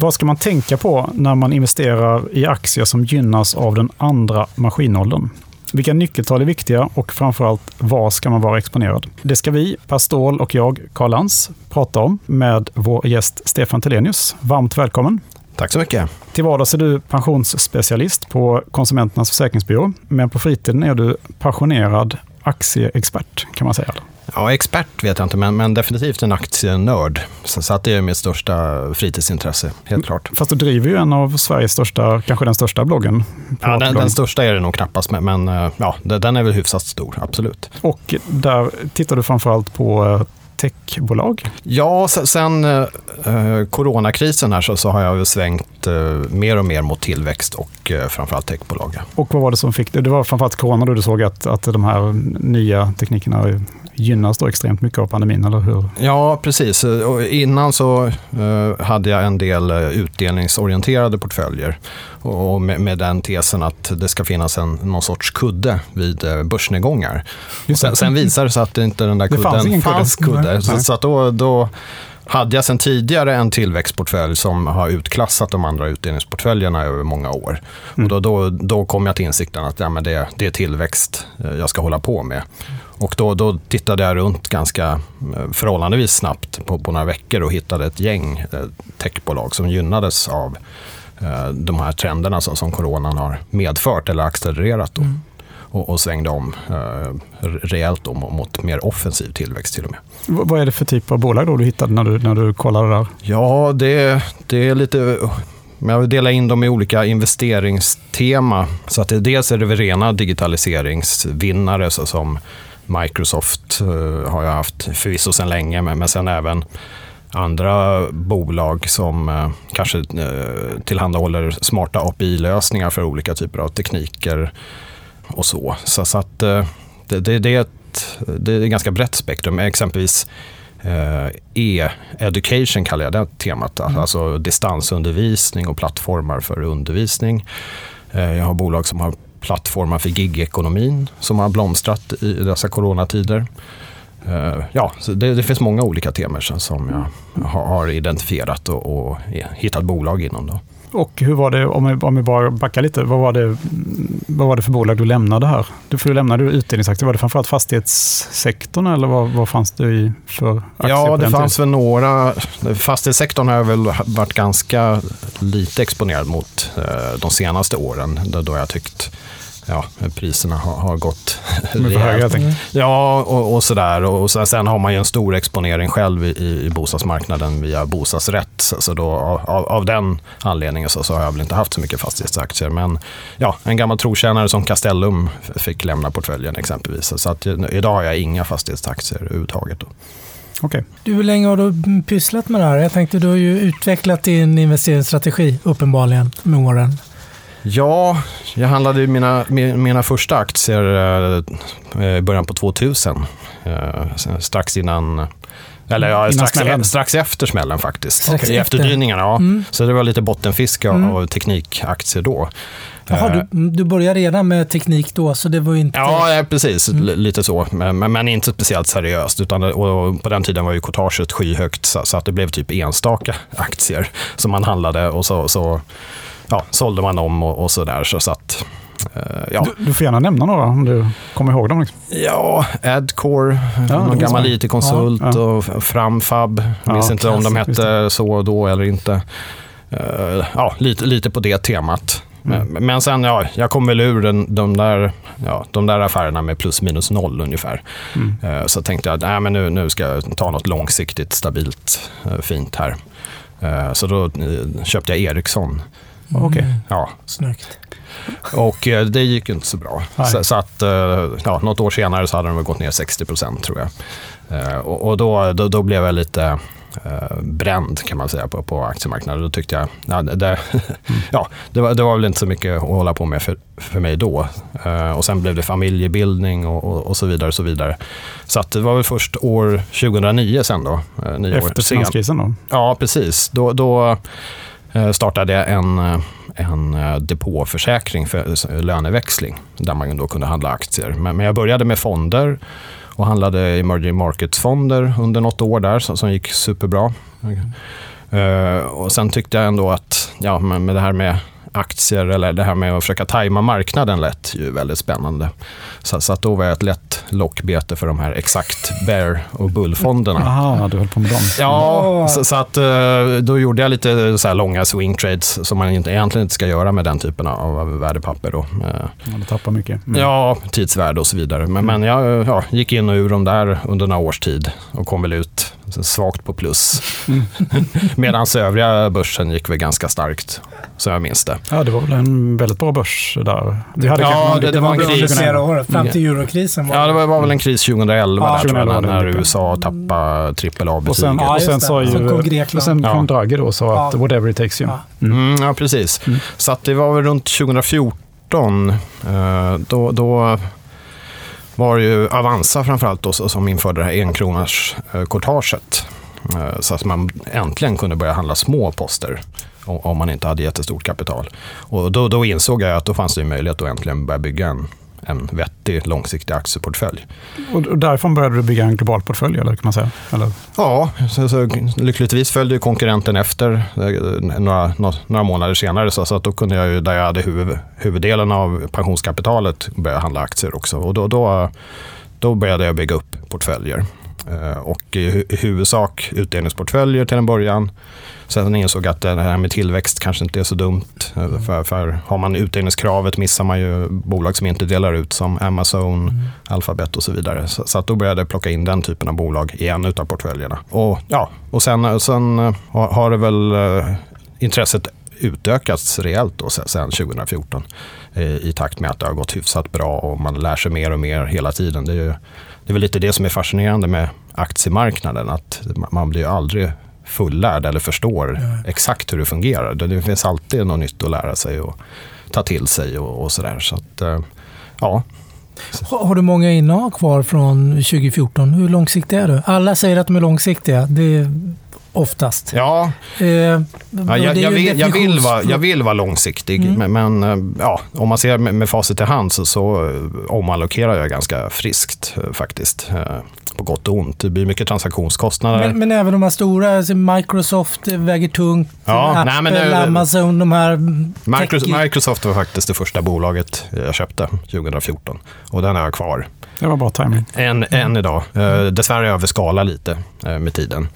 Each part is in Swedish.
Vad ska man tänka på när man investerar i aktier som gynnas av den andra maskinåldern? Vilka nyckeltal är viktiga och framförallt var ska man vara exponerad? Det ska vi, Per Ståhl och jag, Karl Lans, prata om med vår gäst Stefan Telenius. Varmt välkommen! Tack så mycket. Till vardags är du pensionsspecialist på Konsumenternas försäkringsbyrå, men på fritiden är du passionerad aktieexpert, kan man säga. Ja, expert vet jag inte, men, men definitivt en aktienörd. Så, så att det är mitt största fritidsintresse, helt klart. Fast du driver ju en av Sveriges största, kanske den största bloggen. Ja, den, den, största är det nog knappast, men, men eh, ja, den är väl hyfsat stor, absolut. Och där tittar du framförallt på eh, techbolag? Ja, sen eh, eh, coronakrisen här så, så har jag svängt eh, mer och mer mot tillväxt och eh, framförallt techbolag. Och vad var det som fick det? Det var framförallt corona då du såg att, att de här nya teknikerna gynnas då extremt mycket av pandemin, eller hur? Ja, precis. Och innan så eh, hade jag en del eh, utdelningsorienterade portföljer. Och med, med, den tesen att det ska finnas en, någon sorts kudde vid eh, börsnedgångar. Sen, sen visade det sig att inte den där kudden det fanns, ingen fanns kudde. kudde. Så, att då, då hade jag sen tidigare en tillväxtportfölj som har utklassat de andra utdelningsportföljerna över många år. Mm. Och då, då, då kom jag till insikten att ja, men det, det är tillväxt jag ska hålla på med. Och då, då tittade jag runt ganska eh, förhållandevis snabbt på, på några veckor och hittade ett gäng eh, techbolag som gynnades av eh, de här trenderna som, som coronan har medfört eller accelererat. Då. Mm. Och, och, svängde om eh, rejält om, mot mer offensiv tillväxt till och med. V vad är det för typ av bolag då du hittade när du, när du kollade där? Ja, det, det är lite men jag vill dela in dem i olika investeringstema. Så att det, dels är det rena digitaliseringsvinnare som Microsoft uh, har jag haft förvisso sedan länge, men, men sen även andra bolag som uh, kanske uh, tillhandahåller smarta API-lösningar för olika typer av tekniker och så. Så, så att det, det, det, är ett, det är ett ganska brett spektrum. Exempelvis e-education kallar jag det temat. Mm. Alltså distansundervisning och plattformar för undervisning. Jag har bolag som har plattformar för gigekonomin som har blomstrat i dessa coronatider. Eh, ja, det, det, finns många olika teman som jag har, har identifierat och, och, hittat bolag inom. Då. Och hur var det, om vi, om vi bara backar lite, vad var, det, vad var det för bolag du lämnade här? Du, för du lämnade utdelningsaktier, var det framförallt fastighetssektorn eller vad, vad fanns det i för aktier? Ja, det fanns väl några. Fastighetssektorn har jag väl varit ganska lite exponerad mot eh, de senaste åren, då jag tyckt ja, priserna har, har gått rejält. Mm. Ja, och, och sådär. Och sen, sen, har man ju en stor exponering själv i, i bostadsmarknaden via bostadsrätt. Så, så då, av, av, den anledningen så, så, har jag väl inte haft så mycket fastighetsaktier. Men ja, en gammal trotjänare som Castellum fick lämna portföljen exempelvis. Så att, idag har jag inga fastighetsaktier överhuvudtaget. Då. Okay. Du, hur länge har du pysslat med det här? Jag tänkte, du har ju utvecklat din investeringsstrategi uppenbarligen med åren. Ja, jag handlade mina, mina första aktier eh, i början på 2000. Eh, strax innan eller ja, strax, e- strax efter smällen faktiskt. Strax okay. efter. Efterdyningarna, ja. Mm. Så det var lite bottenfiske mm. av teknikaktier då. Jaha, du, eh. du började redan med teknik då, så det var inte... Ja, precis. Mm. Lite så. Men, men, inte speciellt seriöst. Utan, och på den tiden var ju courtaget skyhögt, så, så, att det blev typ enstaka aktier som man handlade och så, så ja, sålde man dem och, och sådär. Så, så att, uh, ja. du, du, får gärna nämna några om du kommer ihåg dem. Liksom. Ja, Adcore, ja, någon gammal IT-konsult ja, ja. och Framfab. Jag minns inte om de hette så då eller inte. Uh, ja, lite, lite på det temat. Mm. Men, sen, ja, jag kom väl ur den, de, där, ja, de där affärerna med plus minus noll ungefär. Mm. Uh, så tänkte jag att men nu, nu ska jag ta något långsiktigt, stabilt, fint här. Så då köpte jag Ericsson. Okej. Okay. Ja. Snyggt. Och eh, det gick inte så bra. Så, så, att, eh, ja, något år senare så hade den gått ner 60 procent tror jag. Eh, och, och då, då, då, blev jag lite bränd kan man säga på, på aktiemarknaden. Då tyckte jag, ja, det, mm. ja, det, var, det var väl inte så mycket att hålla på med för, för mig då. och sen blev det familjebildning och, och, och så vidare. Och så vidare. Så det var väl först år 2009 sen då. Nio Efter finanskrisen då? Ja, precis. Då, då Eh, startade jag en, eh, en eh, depåförsäkring för löneväxling där man då kunde handla aktier. Men, jag började med fonder och handlade emerging markets-fonder under något år där som gick superbra. Eh, och sen tyckte jag ändå att ja, med det här med aktier eller det här med att försöka tajma marknaden lät ju väldigt spännande. Så, så att då var jag ett lätt lockbete för de här exakt bear och bullfonderna. Aha, du höll på med dem. Ja, så, så, att eh, då gjorde jag lite så långa swing trades som man inte, egentligen inte ska göra med den typen av värdepapper. Då. Eh, Ja, du tappar mycket. Mm. Ja, tidsvärde och så vidare. Men, men jag ja, gick in och ur dem där under några års tid och kom väl ut svagt på plus. Mm. Medan övriga börsen gick väl ganska starkt, så jag minns det. Ja, det var väl en väldigt bra börs där. Vi hade Ja, kanske någon- det- det var en Under kris. flera år, fram till eurokrisen. Var Ja, det var, var väl en kris 2011 Ja, där, tror jag, 2011 när, var det. när USA tappade trippel Och sen, A-betyget. Ja, och sen det. sa ju... Sen kom Grekland. sen kom Ja. Draghi då och sa att whatever it takes you. Ja. Mm, ja, precis. Mm. Så att det var väl runt 2014. Eh, då, då var det ju Avanza framförallt då, som införde det här enkronars eh, courtaget. Så att man äntligen kunde börja handla små poster om, man inte hade jättestort kapital. Och då, då insåg jag att då fanns det möjlighet att äntligen börja bygga en, en vettig långsiktig aktieportfölj. Och därifrån började du bygga en global portfölj, eller kan man säga? Eller? Ja, så, så, lyckligtvis följde konkurrenten efter eh, några, nå- några månader senare. Så, så att då kunde jag ju, där jag hade huvud, huvuddelen av pensionskapitalet, börja handla aktier också. Och då, då, då började jag bygga upp portföljer. Eh, Och i, hu- i huvudsak utdelningsportföljer till en början. Sen insåg jag att det här med tillväxt kanske inte är så dumt. Eh, För, för har man utdelningskravet missar man ju bolag som inte delar ut som Amazon, Alphabet och så vidare. Så, så att då började jag plocka in den typen av bolag i en av portföljerna. Och, ja, och sen, sen eh, har, det väl intresset utökats rejält då, sen, sen 2014 eh, i takt med att det har gått hyfsat bra och man lär sig mer och mer hela tiden. Det är, ju, det är väl lite det som är fascinerande med aktiemarknaden, att man- blir ju aldrig fullärd eller förstår exakt hur det fungerar. Det, finns alltid något nytt att lära sig och ta till sig och, och sådär. Så att, eh, ja, Har du många innehav kvar från 2014? Hur långsiktiga är du? Alla säger att de är långsiktiga. Det oftast. ja Eh, Ja, det är jag, jag, vill, jag, vill vara, jag vill vara långsiktig, Mm. men, men eh, ja, om man ser med, med facit i hand så, så eh, omallokerar jag ganska friskt eh, faktiskt. På gott och ont. Det blir mycket transaktionskostnader. Men, men även de här stora, alltså Microsoft väger tungt, Ja, Apple, nej, men det- Amazon, de här... Microsoft, Microsoft var faktiskt det första bolaget jag köpte 2014 och den har jag kvar Det var bra timing. än, än idag. Eh, dessvärre överskala lite med tiden.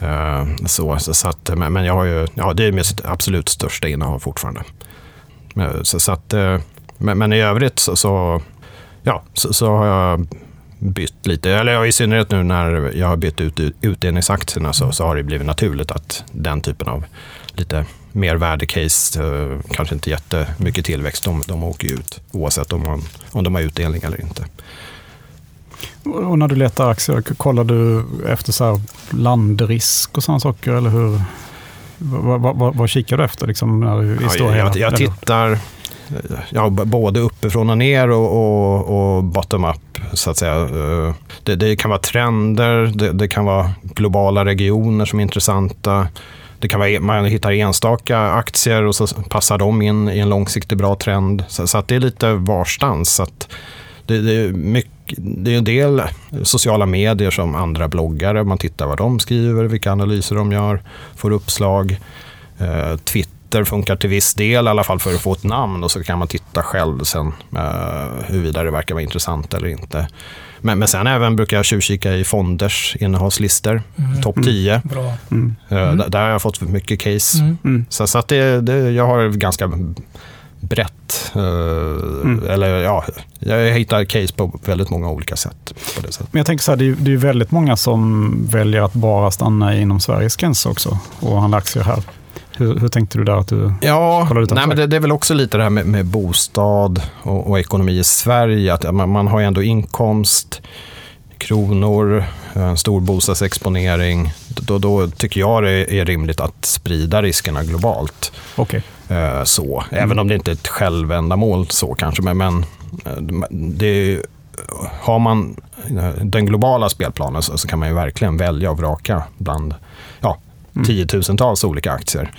Eh, så, så, så att, men jag har ju, ja, det är mitt absolut största innehav fortfarande. Men, Så, så att, eh, men, men i övrigt så, så, ja, så, så har jag bytt lite. Eller ja, i synnerhet nu när jag har bytt ut utdelningsaktierna så, så har det blivit naturligt att den typen av lite mer värdecase, kanske inte jättemycket tillväxt, de, de åker ju ut oavsett om, man, om de har utdelning eller inte. Och när du letar aktier, kollar du efter så landrisk och sådana saker? Eller hur? Vad, vad, vad, kikar du efter liksom, när du, Ja, jag, jag, jag tittar ja, både uppifrån och ner och, och, och bottom up. Så att säga. Eh, Det, det kan vara trender, det, det kan vara globala regioner som är intressanta. Det kan vara, man hittar enstaka aktier och så passar de in i en långsiktig bra trend. Så, så att det är lite varstans. Så att det, det, är mycket, det är en del sociala medier som andra bloggare. Man tittar vad de skriver, vilka analyser de gör, får uppslag. Eh, Twitter funkar till viss del, i alla fall för att få ett namn och så kan man titta själv sen eh, huruvida det verkar vara intressant eller inte. Men, men sen även brukar jag tjuvkika i fonders innehavslistor, Mm. topp 10. Bra. Mm. Eh, d- Där har jag fått mycket case. Mm. Mm. Så, så att det, det, jag har ganska brett, eh, eller ja, jag hittar case på väldigt många olika sätt. Sättet. Men jag tänker så här, det är, det är väldigt många som väljer att bara stanna inom Sveriges gränser också och handla aktier här. Hur, hur tänkte du där att du... Ja, nej, men det, det är väl också lite det här med, med bostad och, och ekonomi i Sverige. Att man, man har ju ändå inkomst, kronor, en stor bostadsexponering. Då, då tycker jag det är rimligt att sprida riskerna globalt. Okej. Eh, så. Även om det inte är ett självändamål så kanske. Men, men eh, det har man eh, den globala spelplanen så, så kan man ju verkligen välja och vraka bland ja, Mm. tiotusentals olika aktier.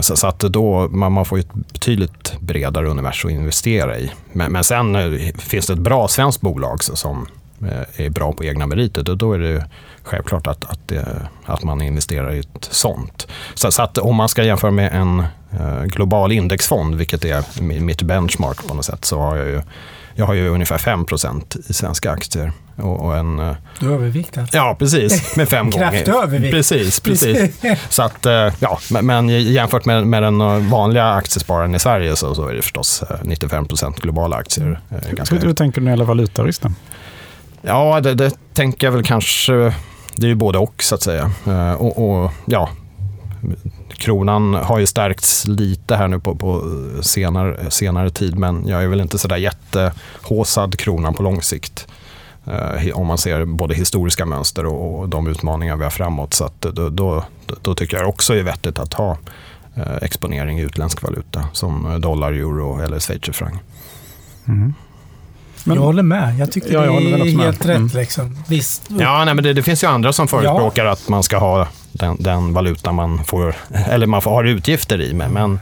Så, så att då, man, man får ett betydligt bredare universum att investera i. Men, men sen finns det ett bra svenskt bolag som är bra på egna meriter, då, då är det självklart att, att, det, att man investerar i ett sånt. Så, så, att om man ska jämföra med en global indexfond, vilket är mitt benchmark på något sätt, så har jag ju jag har ju ungefär 5% i svenska aktier. Och, och en, eh, du är överviktad. Ja, precis. Med fem gånger. Kraftig övervikt. Precis, precis. så att, eh, ja, men jämfört med, med den vanliga aktiespararen i Sverige så, så är det förstås 95 eh, globala aktier. Hur, hur tänker du när det gäller valutarisk? Ja, det, det tänker jag väl kanske det är ju både och så att säga. Eh, och, och, ja, kronan har ju stärkts lite här nu på, på senare, senare tid men jag är väl inte sådär jättehåsad kronan på lång sikt. Eh, om man ser både historiska mönster och, och, de utmaningar vi har framåt. Så att då, då, då tycker jag också det är vettigt att ha eh, exponering i utländsk valuta som dollar, euro eller schweizerfranc. Mm. Men, jag håller med. Jag tycker ja, jag det är helt rätt. Mm. Liksom. Visst. Ja, nej, men det, det, finns ju andra som förespråkar ja. att man ska ha den, den, valuta man får, eller man får, har utgifter i. Men, men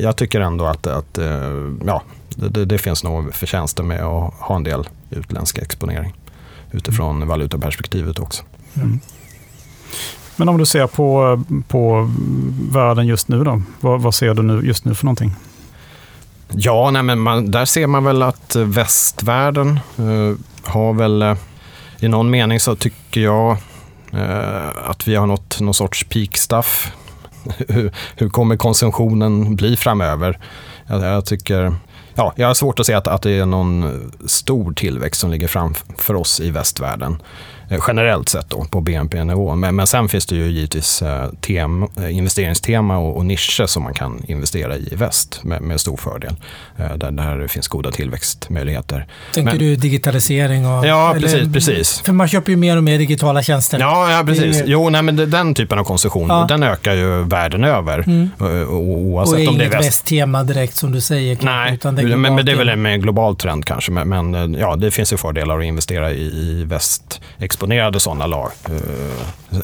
jag tycker ändå att, att eh, ja, det, det, finns nog förtjänster med att ha en del utländsk exponering utifrån mm. valutaperspektivet också. Mm. Men om du ser på, på världen just nu då, vad, vad ser du nu, just nu för någonting? Ja, nej, men man, där ser man väl att eh, västvärlden eh, har väl, eh, i någon mening så tycker jag eh, att vi har nått någon sorts peak stuff. hur, hur kommer konsumtionen bli framöver? Jag, jag tycker ja, jag har svårt att se att, att det är någon stor tillväxt som ligger framför oss i västvärlden. Eh, generellt sett då, på BNP-nivå. Men, men sen finns det ju givetvis eh, tema, eh, investeringstema och, och nischer som man kan investera i i väst med, med stor fördel. Där, där det finns goda tillväxtmöjligheter. Tänker men, du digitalisering? Och, ja, eller, precis, precis. För man köper ju mer och mer digitala tjänster. Ja, ja precis. Jo, nej, men den typen av konsumtion, ja. den ökar ju världen över. Mm. Oavsett och om det är väst. västtema direkt som du säger. Nej, utan det men, men, det är väl en mer global trend kanske. Men, men, ja, det finns ju fördelar att investera i, i väst exponerade sådana lag, eh,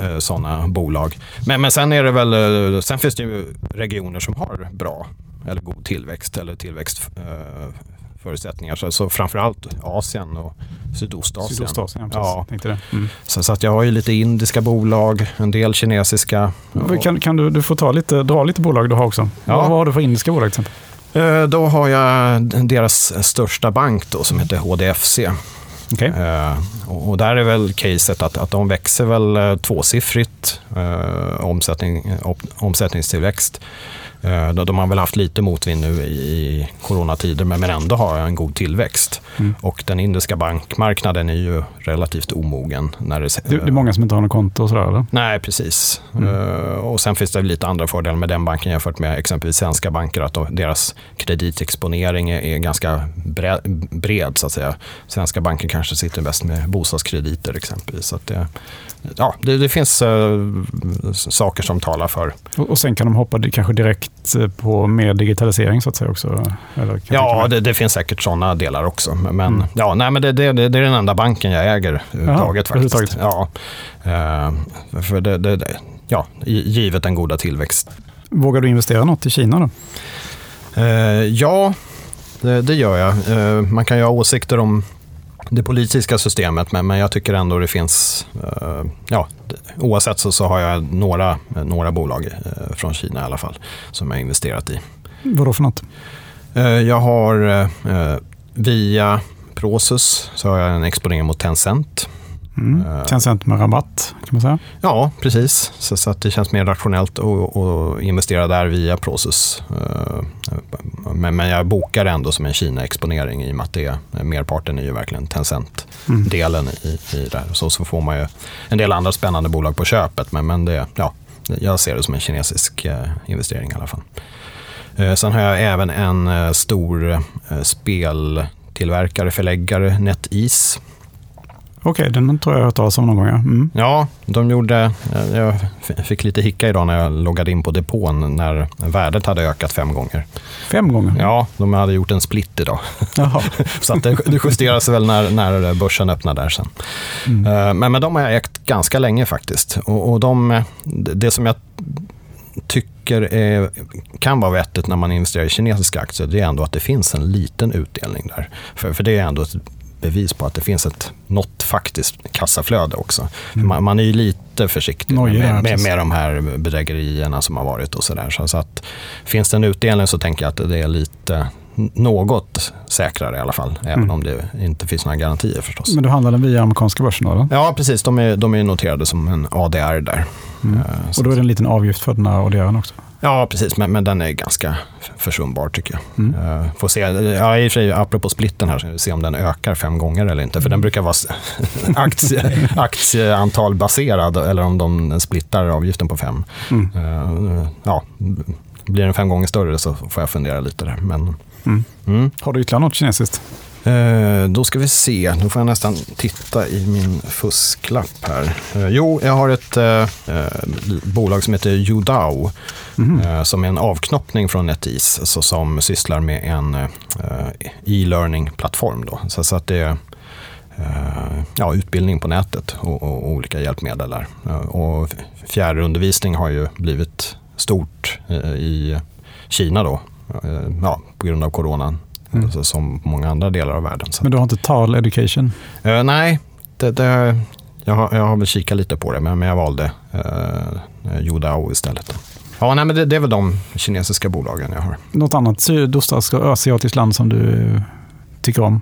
eh, såna bolag. Men, men sen, är det väl, eh, sen finns det ju regioner som har bra eller god tillväxt eller tillväxtförutsättningar. Så, så framförallt Asien och Sydostasien. Sydostasien, ja. Tänkte det. Mm. Så, så, att jag har ju lite indiska bolag, en del kinesiska. Kan, kan du, du får ta lite, dra lite bolag du har också. Ja. Vad har du för indiska bolag till exempel? Då har jag deras största bank då, som heter HDFC. Okay. Eh, och där är väl caset att, att de växer väl eh, tvåsiffrigt eh, omsättning, eh, omsättningstillväxt. Eh, de har väl haft lite motvind nu i coronatider men ändå har en god tillväxt. Mm. Och den indiska bankmarknaden är ju relativt omogen. När det, det, är många som inte har något konto och sådär? Eller? Nej, precis. Mm. Uh, och sen finns det lite andra fördelar med den banken jämfört med exempelvis svenska banker. Att de, deras kreditexponering är, ganska bred, bred, så att säga. Svenska banker kanske sitter bäst med bostadskrediter exempelvis. Så det, ja, det, det finns uh, saker som talar för. Och, och sen kan de hoppa kanske direkt Eh, på mer digitalisering så att säga också? ja, det, det, finns säkert sådana delar också. Men, mm. ja, nej, men det, det, det, är den enda banken jag äger överhuvudtaget. faktiskt. Ja, uh, för det, ja, givet den goda tillväxt. Vågar du investera något i Kina då? Uh, ja, det, gör jag. Uh, man kan ju ha åsikter om det politiska systemet, men, men jag tycker ändå det finns, eh, ja, oavsett så, så har jag några, några bolag eh, från Kina i alla fall som jag har investerat i. Vadå för något? Eh, jag har via Prosus så har jag en exponering mot Tencent. Mm. Tencent med rabatt kan man säga. Ja, precis. Så, så att det känns mer rationellt att investera där via Prosus. Uh, men, men jag bokar ändå som en Kina-exponering i och med att det, merparten är ju verkligen Tencent-delen mm. i, i det här. Så, så får man ju en del andra spännande bolag på köpet, men, men det, ja, jag ser det som en kinesisk uh, investering i alla fall. Sen har jag även en stor speltillverkare, förläggare, NetEase Okej, okay, den tror jag jag har hört talas om någon gång. Ja. Mm. ja, de gjorde... Jag fick lite hicka idag när jag loggade in på depån när värdet hade ökat fem gånger. Fem gånger? Ja, de hade gjort en split idag. så att det, det justeras väl när, när börsen öppnar där sen. Mm. Eh, men, men de har jag ägt ganska länge faktiskt. Och, och de, det som jag tycker är, kan vara vettigt när man investerar i kinesiska aktier, det är ändå att det finns en liten utdelning där. För, för det är ändå ett bevis på att det finns ett, något faktiskt kassaflöde också. Mm. Man, man, är ju lite försiktig Noj, med, med, med, de här bedrägerierna som har varit och sådär. Så, så att finns det en utdelning så tänker jag att det är lite något säkrare i alla fall, även mm. om det inte finns några garantier förstås. Men du handlar den via amerikanska börsen då? Ja, precis. De är, de är noterade som en ADR där. Mm. Uh, och då är det en liten avgift för den här ADR också? Ja, precis. Men, men den är ganska försumbar tycker jag. Mm. Uh, får se, ja, i och för sig, apropå splitten här, så se om den ökar fem gånger eller inte. För den brukar vara aktie, aktieantalbaserad, eller om de splittar avgiften på fem. Mm. Uh, ja, blir den fem gånger större så får jag fundera lite där. Men, mm. Mm. Har du ytterligare något kinesiskt? Eh, då ska vi se, nu får jag nästan titta i min fusklapp här. Eh, jo, jag har ett eh, bolag som heter Udao, mm. som är en avknoppning från NetEase, alltså, som sysslar med en e-learning-plattform. Då. Så, så, att det är ja, utbildning på nätet och, och, olika hjälpmedel där. Och fjärrundervisning har ju blivit stort i Kina då, ja, på grund av coronan mm. alltså, som många andra delar av världen. Men du har inte tal education? Uh, nej, det, det, jag, har, jag har väl kikat lite på det, men, men jag valde uh, Yudao istället. Ja, nej, men det, det, är väl de kinesiska bolagen jag har. Något annat sydostasiatiskt land som du tycker om?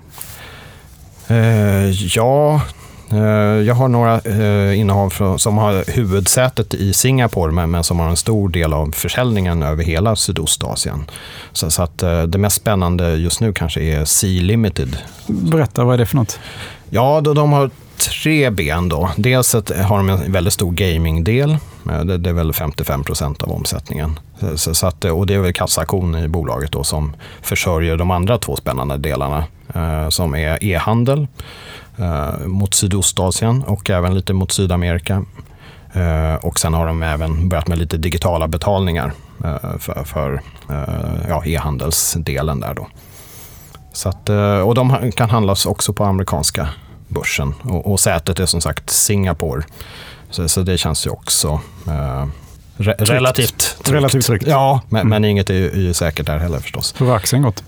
Uh, ja, Eh, jag har några eh, innehav som har huvudsätet i Singapore men som har en stor del av försäljningen över hela Sydostasien. Så att eh, det mest spännande just nu kanske är Sea Limited. Berätta, vad är det för något? Ja, de har tre ben. Då. Dels har de en väldigt stor gamingdel. Det är väl 55 procent av omsättningen. Så att, och det är väl kassakon i bolaget då som försörjer de andra två spännande delarna. Som är e-handel eh, mot Sydostasien och även lite mot Sydamerika. Eh, och sen har de även börjat med lite digitala betalningar eh, för, för eh, ja, e-handelsdelen där då. Så att, eh, och de kan handlas också på amerikanska börsen och, och sätet är som sagt Singapore. Så, så det känns ju också eh, Re relativt tryggt. Relativt tryggt. Ja, men, mm. men inget är ju säkert där heller förstås. Hur har aktien gått?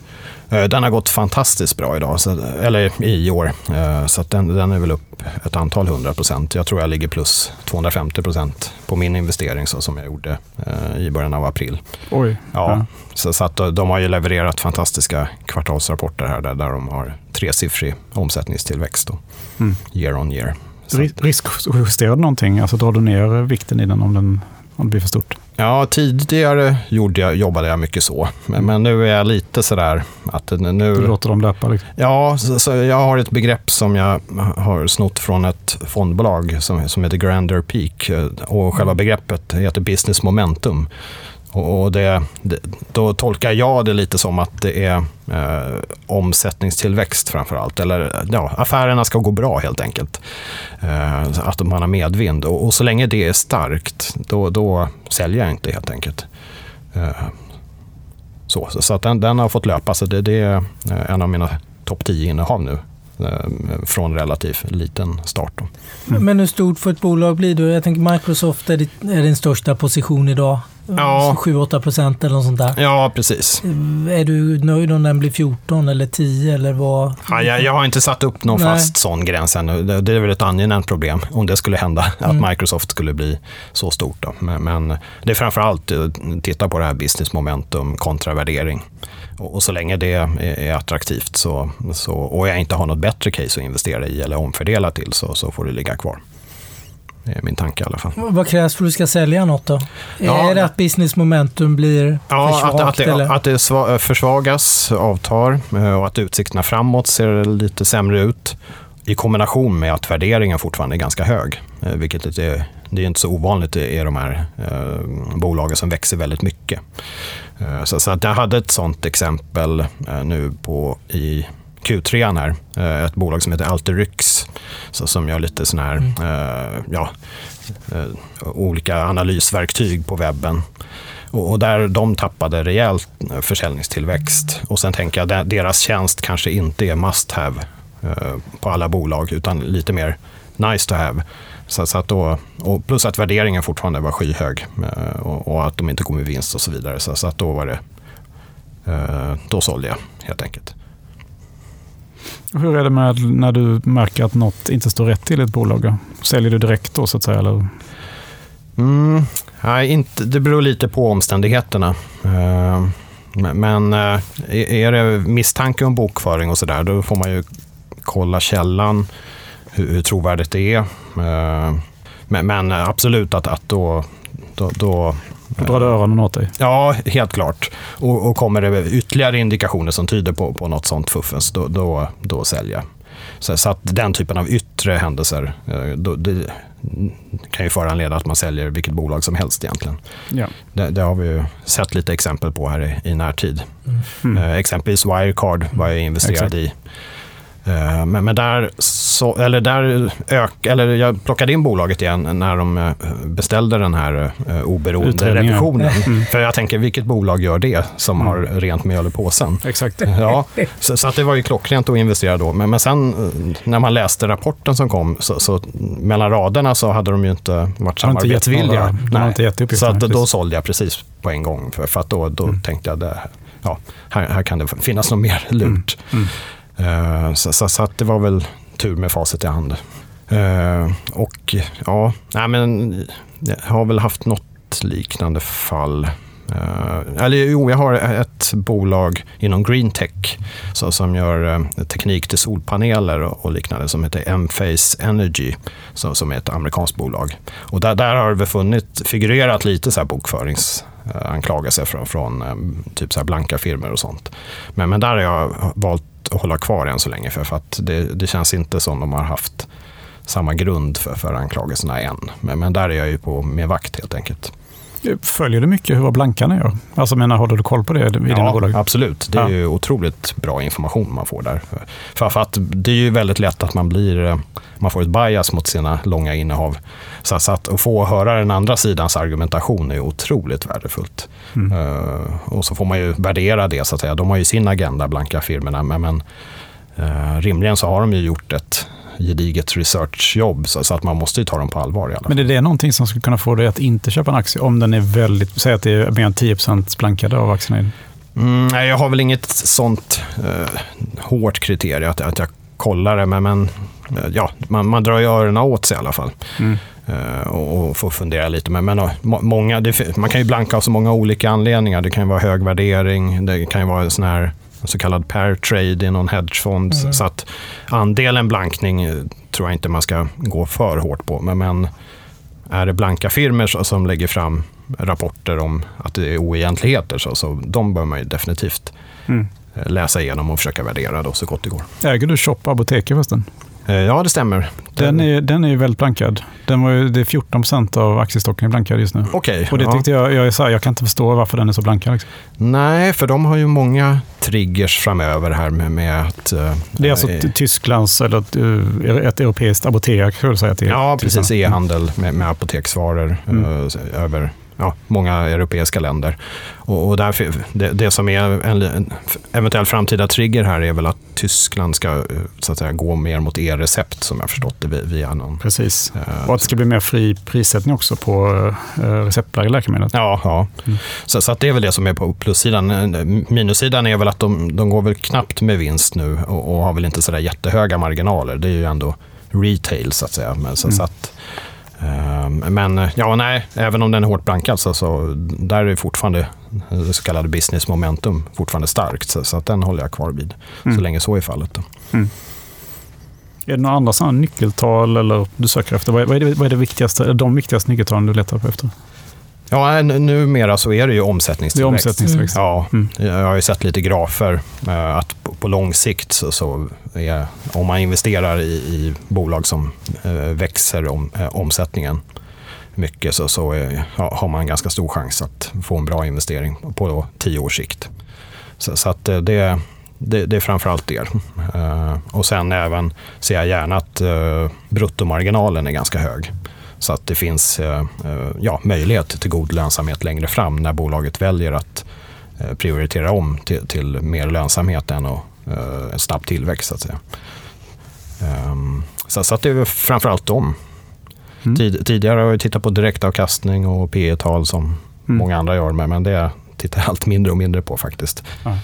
Eh, den har gått fantastiskt bra idag, eller i år. Eh, så den, den, är väl upp ett antal hundra procent. Jag tror jag ligger plus 250 procent på min investering så, som jag gjorde eh, i början av april. Oj. Ja, ja. Så, så att de har ju levererat fantastiska kvartalsrapporter här där, där de har tresiffrig omsättningstillväxt då, mm. year on year. Riskjusterar du någonting? Alltså drar du ner vikten i den om, den om det blir för stort? Ja, tidigare gjorde jag, jobbade jag mycket så. Men, men nu är jag lite sådär att nu... Du låter dem löpa? Liksom. Ja, så, så jag har ett begrepp som jag har snott från ett fondbolag som, som heter Grander Peak. Och själva begreppet heter business momentum. Och det, det, då tolkar jag det lite som att det är eh, omsättningstillväxt framför allt. Eller ja, affärerna ska gå bra helt enkelt. Eh, att man har medvind. Och, och, så länge det är starkt, då, då säljer jag inte helt enkelt. Eh, så så att den, den, har fått löpa. Så det, det är eh, en av mina topp 10 innehav nu eh, från relativt liten start. Mm. Men hur stort får ett bolag bli då? Jag tänker Microsoft är, din största position idag. Ja. 7-8 procent eller något sånt där. Ja, precis. Är du nöjd om den blir 14 eller 10 eller vad? Ja, jag, jag har inte satt upp någon Nej. fast sån gräns ännu. Det, det är väl ett angenämt problem om det skulle hända, mm. att Microsoft skulle bli så stort. Då. Men, men det är framför allt att eh, titta på det här business momentum kontra värdering. Och, och så länge det är, är attraktivt så, så, och jag inte har något bättre case att investera i eller omfördela till så, så får det ligga kvar. Det är min tanke i alla fall. Vad krävs för att du ska sälja något då? Ja, är det att business momentum blir ja, för svagt? Att, att, det, eller? att det försvagas, avtar eh, och att utsikterna framåt ser lite sämre ut. I kombination med att värderingen fortfarande är ganska hög. Eh, vilket är, det är inte så ovanligt i de här eh, bolagen som växer väldigt mycket. Eh, så, så att jag hade ett sånt exempel eh, nu på i Q3 här. Eh, ett bolag som heter Alteryx. Så som gör lite sådana här, mm. Eh, ja, eh, olika analysverktyg på webben. Och, där de tappade rejält försäljningstillväxt. Och sen tänker jag att deras tjänst kanske inte är must have på alla bolag utan lite mer nice to have. Så, så att då, och plus att värderingen fortfarande var skyhög och, och att de inte kom med vinst och så vidare. Så, så att då var det, då sålde jag helt enkelt. Hur är det med när du märker att något inte står rätt till i ett bolag? Säljer du direkt då så att säga? Eller? Mm, nej, inte, det beror lite på omständigheterna. Uh, men uh, är det misstanke om bokföring och sådär, då får man ju kolla källan, hur, hur trovärdigt det är. Uh, men, men, absolut att, att då, då, då då drar du öronen åt dig? Ja, helt klart. Och, och kommer det ytterligare indikationer som tyder på, på något sånt fuffens, då, då, då säljer så, så, att den typen av yttre händelser, då, det, kan ju föranleda att man säljer vilket bolag som helst egentligen. Ja. Det, det har vi ju sett lite exempel på här i, i närtid. Mm. Mm. Eh, exempelvis Wirecard var jag investerad Exakt. i. Eh, men, men, där, så, eller där ök, eller jag plockade in bolaget igen när de eh, beställde den här uh, oberoende revisionen. Mm. För jag tänker, vilket bolag gör det som mm. har rent mjöl i påsen? Exakt. Ja, så, så, att det var ju klockrent att investera då. Men, men sen när man läste rapporten som kom, så, så mellan raderna så hade de ju inte varit samarbetsvilliga. Inte gett upp så att, då sålde jag precis på en gång. För, för att då, då mm. tänkte jag, det, ja, här, här kan det finnas något mer lurt. Eh, så, så, så, att det var väl tur med facit i hand. Eh, och ja, nej men jag har väl haft något liknande fall. Eh, eller jo, jag har ett bolag inom green tech så, som gör teknik till solpaneler och, och liknande som heter M-Face Energy så, som är ett amerikanskt bolag. Och där, där har det funnit, figurerat lite så här bokföringsanklagelser från, från typ så här blanka firmor och sånt. Men, men där har jag valt hålla kvar än så länge. För, för att det, det känns inte som de har haft samma grund för, för anklagelserna än. Men, men där är jag ju på med vakt helt enkelt. Följer du mycket vad blankarna gör? Alltså menar, håller du koll på det i dina ja, bolag? absolut. Det är ja. ju otroligt bra information man får där. För, att det är ju väldigt lätt att man blir, eh, man får ett bias mot sina långa innehav. Så, att, att få höra den andra sidans argumentation är otroligt värdefullt. Mm. Uh, och så får man ju värdera det, så att säga. De har ju sin agenda, blanka firmorna, men, men uh, rimligen så har de ju gjort ett gediget researchjobb, så, så att man måste ju ta dem på allvar. I alla. Men är det någonting som skulle kunna få dig att inte köpa en aktie om den är väldigt, säg att det är mer än 10% blankade av aktierna? Mm, nej, jag har väl inget sånt uh, hårt kriterium att, att jag kollar det, men, men ja, man, man drar ju öronen åt sig i alla fall. Mm. Uh, och får fundera lite. Men, men många, det, man kan ju blanka av så många olika anledningar. Det kan ju vara hög värdering, det kan ju vara en sån här så kallad pair trade i någon hedgefond. Mm. Så att andelen blankning eh, tror jag inte man ska gå för hårt på. Men, men är det blanka firmor som lägger fram rapporter om att det är oegentligheter så, så de bör man ju definitivt mm. Eh, läsa igenom och försöka värdera då så gott det går. Äger du Shop Apoteket förresten? Eh, ja, det stämmer. Den, är, den är ju väldigt blankad. Den var ju, det är 14 procent av aktiestocken är blankad just nu. Okay, och det tyckte jag, jag, är så här, jag kan inte förstå varför den är så blankad. Liksom. Nej, för de har ju många triggers framöver här med, med att... Uh, det är alltså äh, Tysklands, eller ett, uh, ett europeiskt apotek, skulle du säga? Till, ja, precis. E-handel med, med apoteksvaror mm. uh, över ja, många europeiska länder. Och, och därför, det, det, som är en, en eventuell framtida trigger här är väl att Tyskland ska eh, så att säga, gå mer mot e-recept som jag förstått det via någon... Precis, uh, och att det ska bli mer fri prissättning också på uh, receptbelagda läkemedel. Ja, ja. Mm. Så, så, att det är väl det som är på plussidan. Minussidan är väl att de, de går väl knappt med vinst nu och, och har väl inte så där jättehöga marginaler. Det är ju ändå retail så att säga. Men, så, mm. så att, men ja, nej, även om den är hårt blankad så, så där är fortfarande det så kallade business momentum fortfarande starkt. Så, så att den håller jag kvar vid mm. så länge så är fallet. Mm. Är det några andra sådana nyckeltal eller du söker efter? Vad är, det, vad är det viktigaste, de viktigaste nyckeltalen du letar på efter? Ja, numera så är det ju omsättningstillväxt. Det är omsättningstillväxt. Ja, mm. Jag har ju sett lite grafer eh, att på lång sikt så, så är, om man investerar i, i bolag som eh, växer om, eh, omsättningen mycket så, så är, har man ganska stor chans att få en bra investering på då, tio års sikt. Så, så att det, det, det är framförallt det. Och sen även ser jag gärna att bruttomarginalen är ganska hög. Så att det finns eh, eh, ja, möjlighet till god lönsamhet längre fram när bolaget väljer att eh, prioritera om till, till mer lönsamhet än och, en snabb tillväxt. Så, att säga. Ehm, så, så att det är framförallt dem. Mm. Tid, tidigare har jag tittat på direktavkastning och P tal som mm. många andra gör, men det tittar jag allt mindre och mindre på faktiskt. Ja.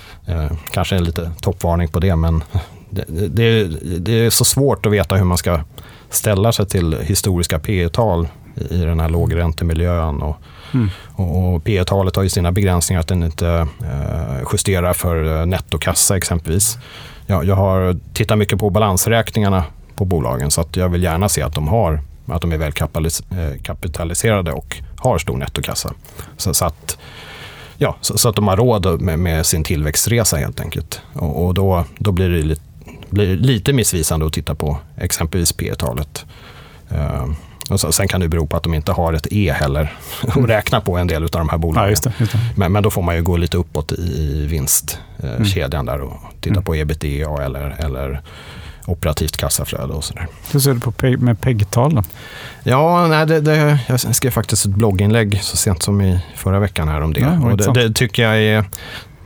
Kanske en lite toppvarning på det, men det, det, det, är så svårt att veta hur man ska ställa sig till historiska P tal i den här lågräntemiljön. Och, mm. och, och P talet har ju sina begränsningar, att den inte eh, justerar för nettokassa exempelvis. Jag, jag har tittat mycket på balansräkningarna på bolagen så att jag vill gärna se att de, har, att de är väl eh, och har stor nettokassa. Så, så att Ja, så, så, att de har råd med, med, sin tillväxtresa helt enkelt. Och, och då, då blir det lite, blir lite missvisande att titta på exempelvis P talet uh, och sen kan det bero på att de inte har ett E heller att räkna på en del av de här bolagen. Ja, just det, just det. Men, men, då får man ju gå lite uppåt i vinstkedjan mm. där och titta mm. på ebitda eller, eller operativt kassaflöde och sådär. Hur ser du på med PEG-tal Ja, nej, det, det, jag skrev faktiskt ett blogginlägg så sent som i förra veckan här om det. Ja, det, det, tycker jag är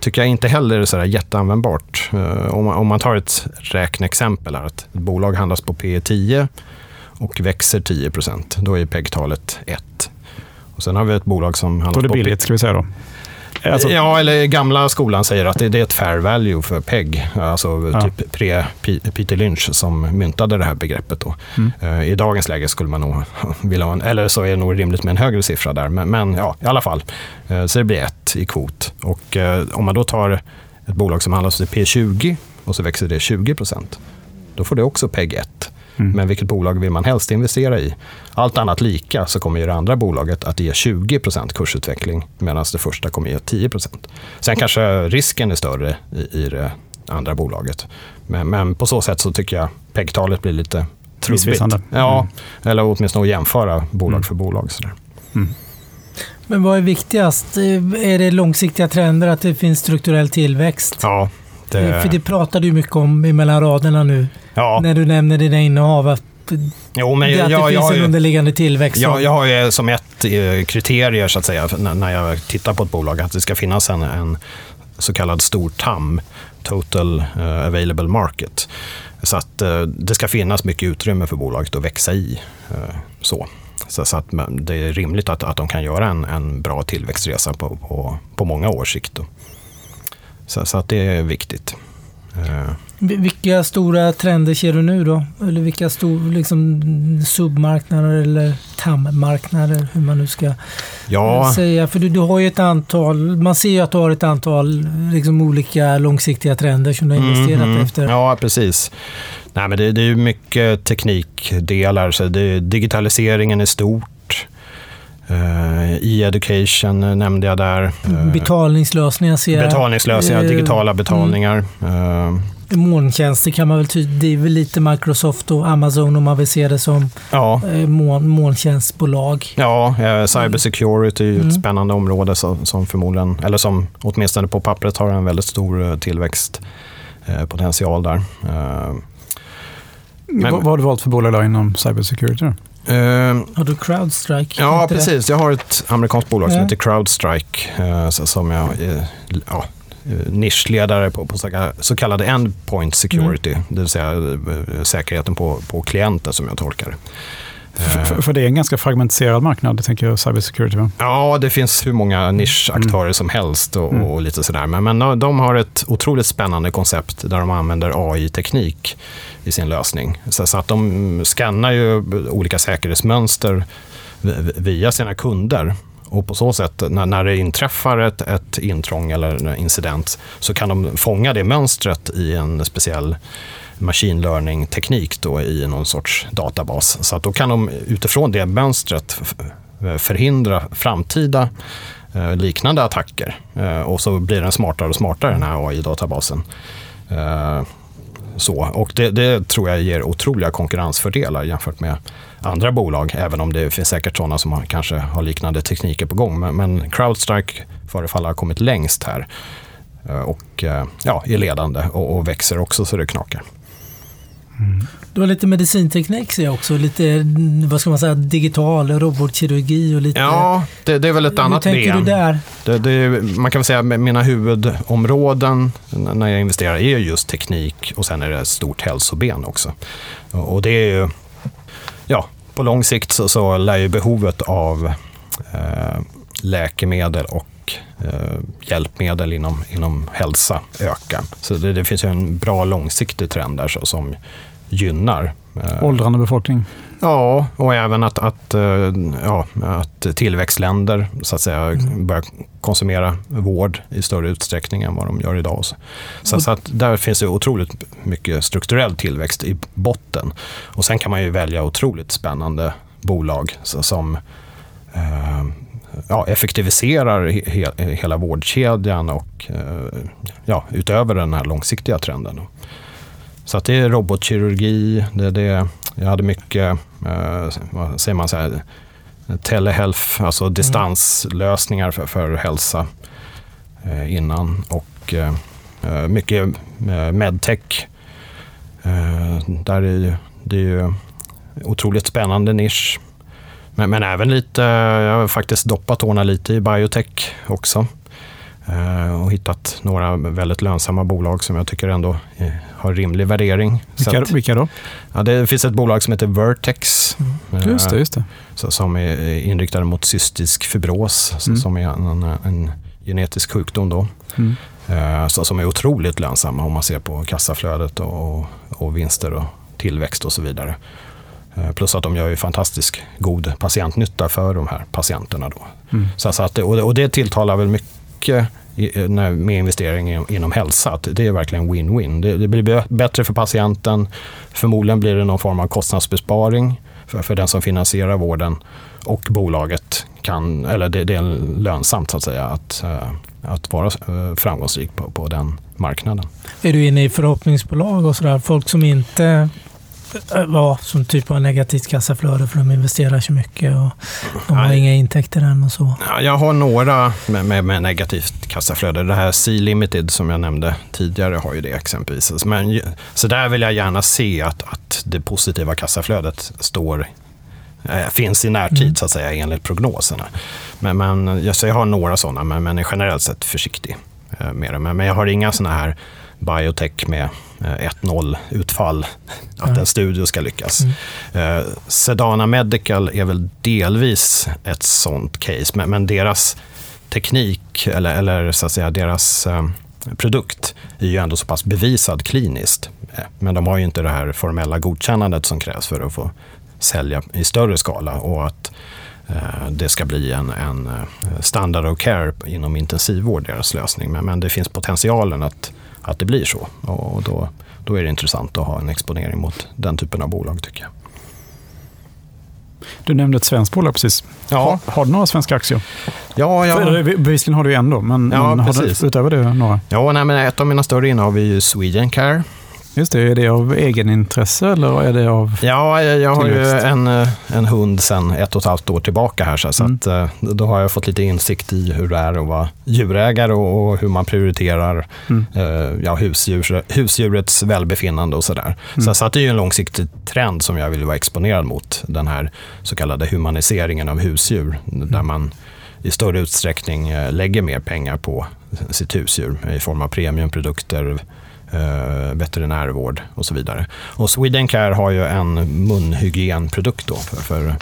tycker jag inte heller är sådär jätteanvändbart. Uh, om, man, om man tar ett räkneexempel, här, att ett bolag handlas på P 10 och växer 10% då är PEG-talet 1. Och sen har vi ett bolag som handlas på... Då är det billigt, ska vi säga då. Alltså, ja, eller gamla skolan säger att det, det är ett fair value för PEG. Alltså ja. typ pre Peter Lynch som myntade det här begreppet. Då. Mm. Uh, I dagens läge skulle man nog vilja ha en, eller så är det nog rimligt med en högre siffra där. Men, men ja, i alla fall. Uh, så det blir ett i kvot. Och uh, om man då tar ett bolag som handlas till P20 och så växer det 20% då får det också PEG 1. Mm. Men vilket bolag vill man helst investera i? Allt annat lika så kommer ju det andra bolaget att ge 20% kursutveckling medan det första kommer ge 10% Sen kanske risken är större i, i det andra bolaget. Men, men, på så sätt så tycker jag PEG-talet blir lite trubbigt. Mm. Ja, eller åtminstone att jämföra bolag mm. för bolag. Sådär. Mm. Men vad är viktigast? Är det långsiktiga trender, att det finns strukturell tillväxt? Ja, det... För det pratar du mycket om mellan raderna nu. Ja. När du nämner dina innehav. Att Jo, men det, jag, att det jag, finns jag, en underliggande tillväxt. Jag, jag har ju som ett eh, kriterier så att säga, när jag tittar på ett bolag, att det ska finnas en, en så kallad stor TAM, Total uh, Available Market. Så att uh, det ska finnas mycket utrymme för bolaget att växa i. Så. Så, så, att det är rimligt att, att de kan göra en, en bra tillväxtresa på, på, på många års sikt. Då. Så, så att det är viktigt. Eh. Vilka stora trender ser du nu då? Eller vilka stor, liksom, submarknader eller TAM-marknader, hur man nu ska ja. säga. För du, du har ju ett antal, man ser ju att du har ett antal liksom, olika långsiktiga trender som du har investerat mm, efter. Ja, precis. Nej, men det, det är mycket teknikdelar, så det, digitaliseringen är stort. Uh, E-education nämnde jag där. Betalningslösningar ser jag. Betalningslösningar, digitala betalningar. Mm. Molntjänster kan man väl det är väl lite Microsoft och Amazon om man vill se det som ja. moln, molntjänstbolag. Ja, eh, cybersecurity är ju mm. ett spännande område som, som förmodligen, eller som åtminstone på pappret har en väldigt stor tillväxtpotential där. Men, vad har du valt för bolag inom cybersecurity? Uh, har du Crowdstrike? Ja, precis. Det? Jag har ett amerikanskt bolag som heter Crowdstrike. Uh, som jag uh, ja, nischledare på, på så kallade endpoint security. Mm. Det vill säga säkerheten på, på klienter som jag tolkar det. För, för, det är en ganska fragmentiserad marknad, tänker jag, cybersecurity? Va? Ja, det finns hur många nischaktörer mm. som helst och, mm. och, lite sådär. Men, men de har ett otroligt spännande koncept där de använder AI-teknik i sin lösning. Så, så, att de skannar ju olika säkerhetsmönster via sina kunder. Och på så sätt, när, när det inträffar ett, ett intrång eller en incident, så kan de fånga det mönstret i en speciell machine learning-teknik då i någon sorts databas. Så att då kan de utifrån det mönstret eh, förhindra framtida eh, liknande attacker. Eh, och så blir den smartare och smartare, den här AI-databasen. Eh, så. Och det, det, tror jag ger otroliga konkurrensfördelar jämfört med andra bolag, även om det finns säkert sådana som har, kanske har liknande tekniker på gång. Men, men Crowdstrike förefaller ha kommit längst här eh, och eh, ja, är ledande och, och växer också så det knakar. Du har lite medicinteknik ser jag också. Lite vad ska man säga, digital robotkirurgi och lite... Ja, det, det är väl ett annat ben. Hur tänker du där? Det, det, man kan väl säga att mina huvudområden när jag investerar är just teknik och sen är det ett stort hälsoben också. Och det är ju, ja, på lång sikt så, så lär ju behovet av eh, läkemedel och och eh, hjälpmedel inom, inom hälsa öka. Så det, det finns en bra långsiktig trend där så, som gynnar. Eh, Åldrande befolkning? Ja, och även att, att, eh, ja, att tillväxtländer så att säga, börjar konsumera vård i större utsträckning än vad de gör idag. Så, så att där finns det otroligt mycket strukturell tillväxt i botten. Och sen kan man ju välja otroligt spännande bolag som eh, ja, effektiviserar he, hela vårdkedjan och eh, ja, utöver den här långsiktiga trenden. Så att det är robotkirurgi, det, det, jag hade mycket, eh, vad säger man, så här, telehealth, alltså mm. distanslösningar för, för hälsa eh, innan. Och mycket medtech. Där är det är ju otroligt spännande nisch. Men, men, även lite, jag har faktiskt doppat tårna lite i biotech också. Eh, och hittat några väldigt lönsamma bolag som jag tycker ändå eh, har rimlig värdering. Vilka, att, vilka då? Ja, det finns ett bolag som heter Vertex. Mm. Just det, just det. Som är inriktade mot cystisk fibros, mm. som är en, en, genetisk sjukdom. Då. Mm. Eh, så, som är otroligt lönsamma om man ser på kassaflödet och, och vinster och tillväxt och så vidare. Plus att de gör ju fantastisk god patientnytta för de här patienterna. Då. Mm. Så, så att, och, det tilltalar väl mycket mycket med investering inom hälsa. Att det är verkligen win-win. Det, blir bättre för patienten. Förmodligen blir det någon form av kostnadsbesparing för, för den som finansierar vården. Och bolaget kan, eller det, det är lönsamt så att säga, att, eh, att vara eh, framgångsrik på, på den marknaden. Är du inne i förhoppningsbolag och sådär? Folk som inte ja, som typ har negativt kassaflöde för de investerar så mycket och de har Nej. inga intäkter än och så. Ja, jag har några med, med, med negativt kassaflöde. Det här C-Limited som jag nämnde tidigare har ju det exempelvis. Men, så där vill jag gärna se att, att det positiva kassaflödet står äh, finns i närtid mm. så att säga enligt prognoserna. Men, men jag, så jag har några sådana, men, men är generellt sett försiktig äh, med det. Men, men jag har inga sådana här biotech med 1-0 eh, utfall, att mm. en studio ska lyckas. Mm. Eh, Sedana Medical är väl delvis ett sånt case, men, men deras teknik, eller, eller så att säga deras eh, produkt, är ju ändå så pass bevisad kliniskt. Eh, men de har ju inte det här formella godkännandet som krävs för att få sälja i större skala och att eh, det ska bli en, en standard of care inom intensivvård, deras lösning. Men, men det finns potentialen att att det blir så. Och då, då är det intressant att ha en exponering mot den typen av bolag tycker jag. Du nämnde ett svenskt bolag precis. Ja. Har, har du några svenska aktier? Ja, ja. Bevisligen har du en då, men, ja, men har du utöver det några? Ja, nej, men ett av mina större innehav är ju Swedencare. Just det, är det av egenintresse eller är det av Ja, jag har ju en, eh, en hund sedan ett och ett halvt år tillbaka här. Så, mm. att, eh, då har jag fått lite insikt i hur det är att vara djurägare och, och hur man prioriterar mm. eh, ja, husdjur, husdjurets välbefinnande och sådär. Mm. Så, så att det är en långsiktig trend som jag vill vara exponerad mot. Den här så kallade humaniseringen av husdjur. Mm. Där man i större utsträckning eh, lägger mer pengar på sitt husdjur i form av premiumprodukter, eh, veterinärvård och så vidare. Och Swedencare har ju en munhygienprodukt då för, för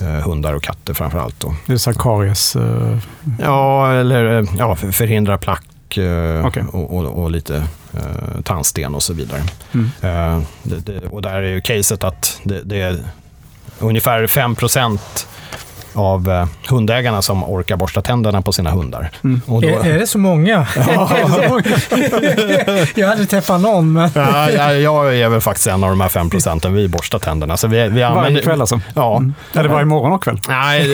eh, hundar och katter framför allt. Då. Det är Sarkarius? Eh... Ja, eller eh, ja, förhindra plack okay. och, och, och, lite eh, tandsten och så vidare. Mm. Eh, det, det, och där är ju caset att det, det är ungefär 5 procent av eh, hundägarna som orkar borsta tänderna på sina hundar. Mm. Då... är, är, det så många? Ja, jag hade träffat någon. Men... ja, jag är väl faktiskt en av de här fem procenten. Vi borstar tänderna. Så vi, vi använder... Varje kväll alltså? Ja. Mm. Eller varje morgon och kväll? Nej,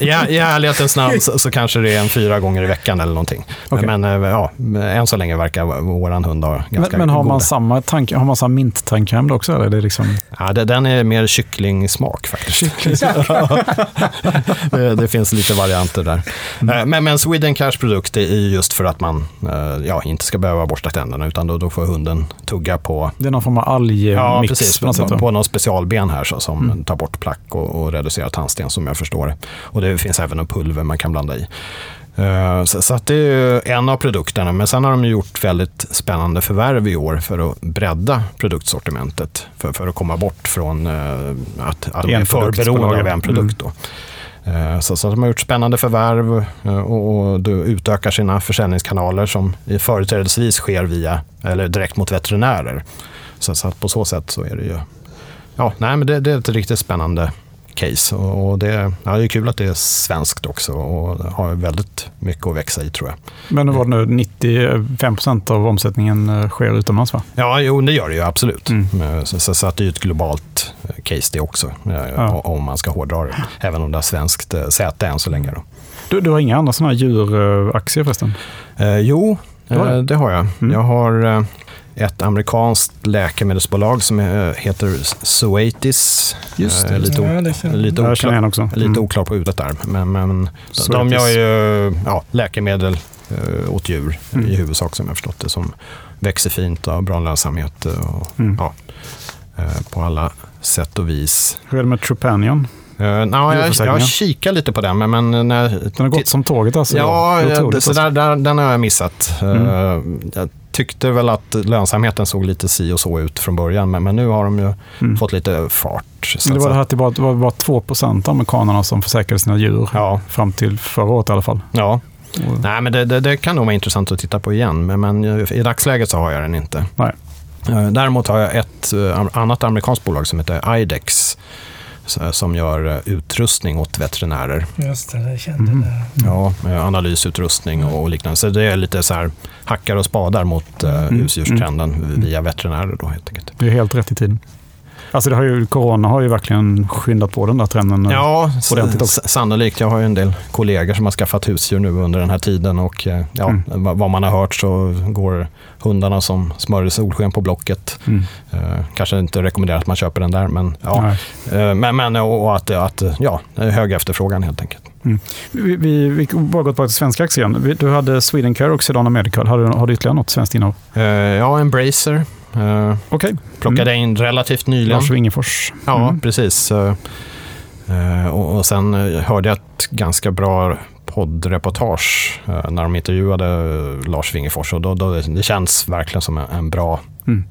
i, i ärlighetens namn så, så, kanske det är en fyra gånger i veckan eller någonting. Okay. Men, men eh, ja, än så länge verkar vår hund ha ganska Men, men har, man samma tank, har man samma minttandkräm också? Eller är det liksom... ja, det, den är mer kycklingsmak faktiskt. Kycklingsmak. det, det, finns lite varianter där. Mm. Eh, men, men Sweden Cash produkt är just för att man eh, ja, inte ska behöva borsta tänderna utan då, då får hunden tugga på... Det är någon form av algmix? Ja, precis. På, på, på någon specialben här så, som mm. tar bort plack och, och reducerar tandsten som jag förstår det. Och det finns även en pulver man kan blanda i. Eh, så, att det är en av produkterna. Men sen har de gjort väldigt spännande förvärv i år för att bredda produktsortimentet. För, för att komma bort från att, att de är för beroende av en produkt. Då. Eh, så, så de har gjort spännande förvärv eh, och, och utökar sina försäljningskanaler som företrädesvis sker via, eller direkt mot veterinärer. Så, så att på så sätt så är det ju, ja, nej men det, det är ett riktigt spännande case. Och det, ja, det är kul att det är svenskt också och har väldigt mycket att växa i tror jag. Men var det nu 95 procent av omsättningen eh, sker utomlands va? Ja, jo, det gör det ju absolut. Mm. Eh, så, så, så, att det är ett globalt eh, case det också, ja. om man ska hårdra det. Även om det har svenskt säte än så länge. Då. Du, du har inga andra sådana här djuraktier förresten? Eh, jo, det, det har jag. Mm. Jag har ett amerikanskt läkemedelsbolag som heter Zoetis. Just det. Eh, lite, ja, det lite, oklar, också. lite mm. oklar på utet där. Men, men de gör ju ja, läkemedel eh, åt djur mm. i huvudsak som jag förstått det. Som växer fint och har bra lönsamhet. Och, mm. ja, eh, på alla sätt och vis. Hur är det med Trupanion? Uh, no, jag, jag kikar lite på den. Men, men när, den har gått som tåget alltså? Ja, ja det, så där, där, den har jag missat. Mm. Uh, jag tyckte väl att lönsamheten såg lite si och så ut från början, men, men nu har de ju mm. fått lite fart. Det var det här att det var, var bara 2 av amerikanerna som försäkrade sina djur ja. fram till förra året i alla fall. Ja. Och... Nej, men det, det, det, kan nog vara intressant att titta på igen, men, men i dagsläget så har jag den inte. Nej. Eh, däremot har jag ett eh, annat amerikanskt bolag som heter IDEX som gör eh, utrustning åt veterinärer. Just det, det kände mm. det. Ja, analysutrustning och liknande. Så det är lite så här hackar och spadar mot uh, husdjurstrenden mm. via veterinärer då helt enkelt. Det är helt rätt i tiden. Alltså det har ju, corona har ju verkligen skyndat på den där trenden. Ja, sannolikt. Jag har ju en del kollegor som har skaffat husdjur nu under den här tiden och eh, ja, mm. vad man har hört så går hundarna som smörjer solsken på Blocket. Mm. Eh, kanske inte rekommenderar att man köper den där, men ja. Eh, men, men och att, att ja, hög efterfrågan helt enkelt. Mm. Vi, vi, vi bara gått till svenska aktien. Du hade Swedencare och Sedana Medical. Har du, har du ytterligare något svenskt innehav? Uh, ja, Embracer Uh, okay. Plockade mm. in relativt nyligen. Lars Wingefors. Ja, mm. precis. Uh, och, och, sen hörde jag ett ganska bra poddreportage uh, när de intervjuade Lars Wingefors. Och då, då, det känns verkligen som en, en bra mm.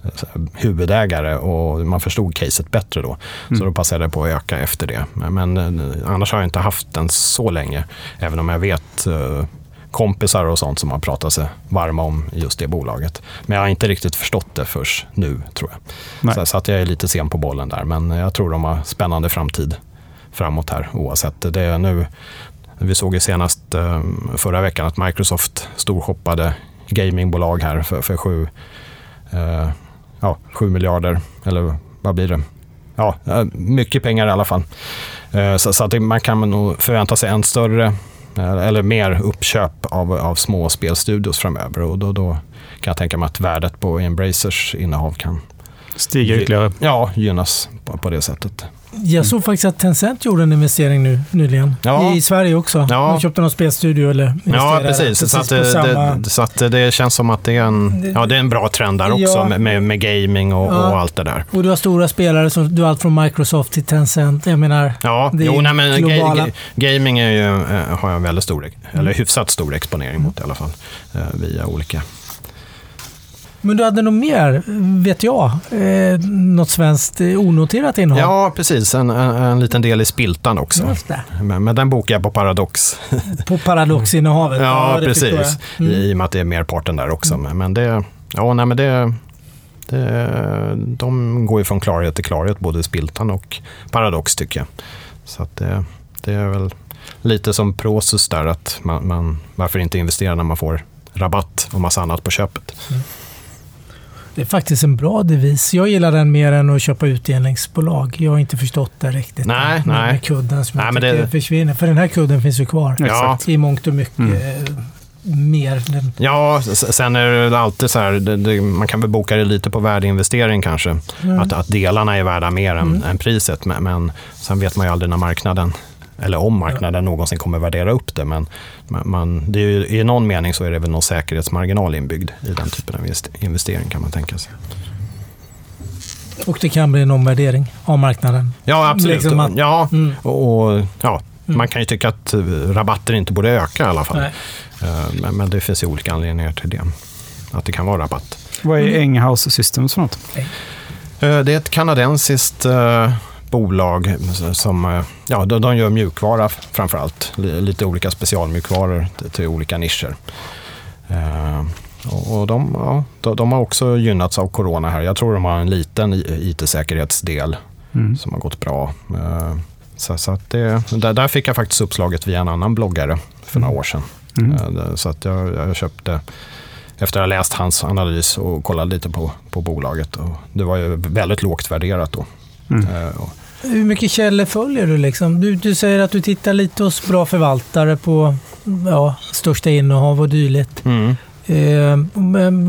huvudägare och man förstod caset bättre då. Mm. Så då passade jag på att öka efter det. Men, men annars har jag inte haft den så länge. Även om jag vet kompisar och sånt som har pratat sig varma om just det bolaget. Men jag har inte riktigt förstått det först nu, tror jag. Så, så, att jag är lite sen på bollen där. Men jag tror de har spännande framtid framåt här oavsett. Det är nu, vi såg ju senast eh, förra veckan att Microsoft storshoppade gamingbolag här för, för sju, eh, ja, sju miljarder, eller vad blir det? Ja, eh, mycket pengar i alla fall. Eh, så, så att man kan nog förvänta sig en större Eh, eller mer uppköp av, av små spelstudios framöver. Och då, då kan jag tänka mig att värdet på Embracers innehav kan stiga ytterligare. Ja, gynnas på, på det sättet. Jag såg faktiskt att Tencent gjorde en investering nu nyligen. Ja. I Sverige också. Ja. De köpte någon spelstudio eller Ja, precis. precis så, att det, samma... det, så att det känns som att det är en, ja, det är en bra trend där också ja. med, med gaming och, ja. och, allt det där. Och du har stora spelare, som, du har allt från Microsoft till Tencent. Jag menar, ja, det jo, nej, men globala... ga, gaming är ju, eh, har jag en väldigt stor, eller hyfsat stor exponering mot i alla fall. Eh, via olika men du hade nog mer, vet jag, eh, något svenskt eh, onoterat innehåll? Ja, precis. En, en, en liten del i Spiltan också. Men, men, den bokar jag på Paradox. På Paradox-innehavet? ja, ja precis. Mm. I och med att det är merparten där också. Mm. Men det, ja, nej, men det, det, de går ju från klarhet till klarhet, både Spiltan och Paradox tycker jag. Så att det, det är väl lite som Prosus där, att man, man, varför inte investera när man får rabatt och massa annat på köpet. Mm. Det är faktiskt en bra devis. Jag gillar den mer än att köpa utdelningsbolag. Jag har inte förstått det riktigt. Nej, med, nej. Med kudden som nej, jag tycker det... försvinner. För den här kudden finns ju kvar. Ja. I mångt och mycket. Mm. Eh, mer. Ja, sen är det alltid så här, det, det, man kan väl boka det lite på värdeinvestering kanske. Mm. Att, att delarna är värda mer än, mm. än priset. Men, men sen vet man ju aldrig när marknaden eller om marknaden någonsin kommer värdera upp det. Men man, det är ju, i någon mening så är det väl någon säkerhetsmarginal inbyggd i den typen av investering kan man tänka sig. Och det kan bli en omvärdering av marknaden? Ja, absolut. Liksom man, ja, mm. och, ja, mm. Man kan ju tycka att rabatter inte borde öka i alla fall. Eh, men, men, det finns ju olika anledningar till det. Att det kan vara rabatt. Vad är Enghouse Systems för något? Eh, det är ett kanadensiskt eh, bolag som ja, de, gör mjukvara framför allt. Lite olika specialmjukvaror till olika nischer. Och de, ja, de har också gynnats av corona här. Jag tror de har en liten IT-säkerhetsdel mm. som har gått bra. Så, så att det, där, där fick jag faktiskt uppslaget via en annan bloggare för några mm. år sedan. Mm. Så att jag, jag köpte efter att ha läst hans analys och kollat lite på, på bolaget. Och det var ju väldigt lågt värderat då. Mm. Uh, Hur mycket källor följer du? Liksom? du? Du säger att du tittar lite hos bra förvaltare på ja, största innehav och dylikt. Mm. Eh,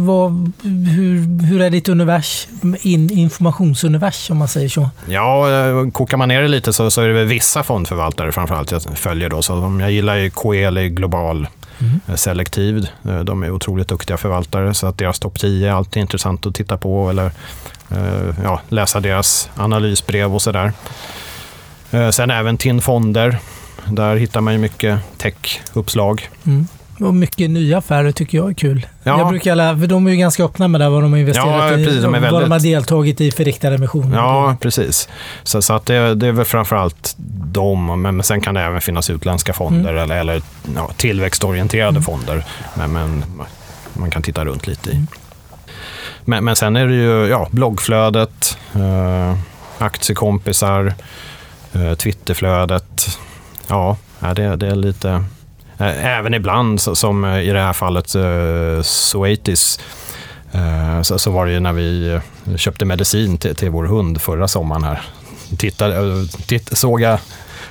vad, hur, hur är ditt univers, in, informationsunivers om man säger så? Ja, eh, kokar man ner det lite så, så är det väl vissa fondförvaltare framförallt jag följer. Då. Så jag gillar ju Coeli Global mm. Eh, selektiv. Eh, de är otroligt duktiga förvaltare så att deras topp 10 är alltid intressant att titta på eller ja, läsa deras analysbrev och sådär. Sen även TIN Fonder. Där hittar man ju mycket tech-uppslag. Mm. Och mycket nya affärer tycker jag är kul. Ja. Jag brukar alla, för de är ju ganska öppna med det, vad de har investerat ja, precis, i de väldigt... vad de har deltagit i för riktade emissioner. Ja, precis. Så, så att det, det är väl framförallt dem, men sen kan det även finnas utländska fonder mm. eller, eller ja, tillväxtorienterade mm. fonder. Men, men, man kan titta runt lite i. Mm. Men, men sen är det ju ja, bloggflödet, eh, aktiekompisar, eh, Twitterflödet. Ja, det, det är lite Eh, även ibland, som eh, i det här fallet eh, Zoetis, eh, så, så var det ju när vi köpte medicin till, till vår hund förra sommaren här. Tittade, titt, såg jag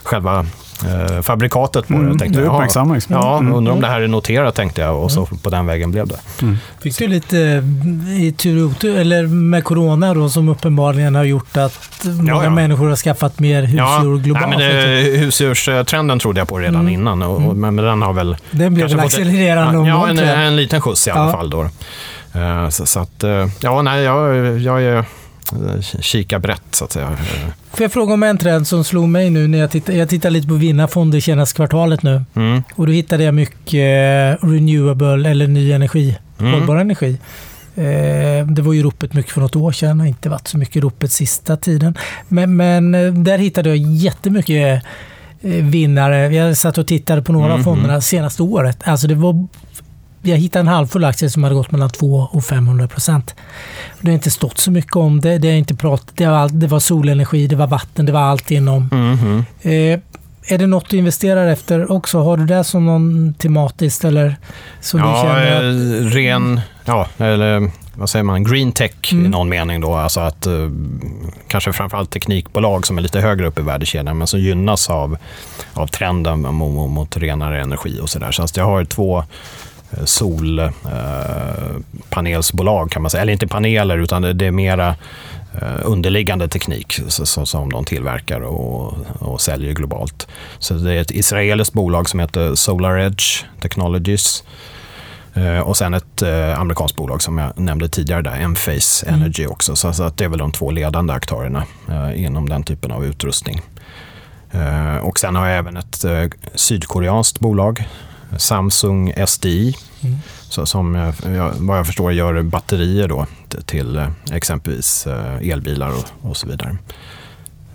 själva eh, fabrikatet på mm, det. Tänkte, uppmärksammar. Ja, mm. undrar om det här är noterat tänkte jag och så mm. på den vägen blev det. Mm. Fick du lite i tur eller med corona då som uppenbarligen har gjort att många ja, ja. människor har skaffat mer husdjur ja, globalt? Nej, men det, husdjurstrenden trodde jag på redan mm. innan och, och, mm. men den har väl... Den blev väl accelererande en, Ja, en, en, liten skjuts i alla fall då. Uh, så, så, att, uh, ja, nej, jag, jag är kika brett så att säga. Får jag fråga om en trend som slog mig nu när jag tittade, jag tittade lite på vinnarfonder senaste kvartalet nu. Mm. Och då hittade jag mycket eh, renewable eller ny energi, mm. hållbar energi. Eh, det var ju ropet mycket för något år sedan och inte varit så mycket ropet sista tiden. Men, men eh, där hittade jag jättemycket vinnare. Jag satt och tittade på några mm. av fonderna senaste året. Alltså det var jag hittade en halvfull aktie som hade gått mellan 2 och 500 procent. Det har inte stått så mycket om det. Det, har inte pratat, det, var, det var solenergi, det var vatten, det var allt inom. Mm. Eh, är det något du investerar efter också? Har du det som någon tematiskt eller som ja, du känner? Att... ren, ja, eller vad säger man, green tech mm. i någon mening då. Alltså att eh, kanske framförallt teknikbolag som är lite högre upp i värdekedjan men som gynnas av, av trenden mot, mot renare energi och sådär. Så jag har två solpanelsbolag kan man säga. Eller inte paneler utan det är mera eh, underliggande teknik som de tillverkar och, och säljer globalt. Så det är ett israeliskt bolag som heter SolarEdge Technologies. Eh, och sen ett eh, amerikanskt bolag som jag nämnde tidigare, där, Enphase mm. Energy också. Så, att det är väl de två ledande aktörerna inom den typen av utrustning. Och sen har jag även ett sydkoreanskt bolag Samsung SDI. Mm. Så, som jag, vad jag förstår gör batterier då till eh, exempelvis eh, elbilar och, och så vidare.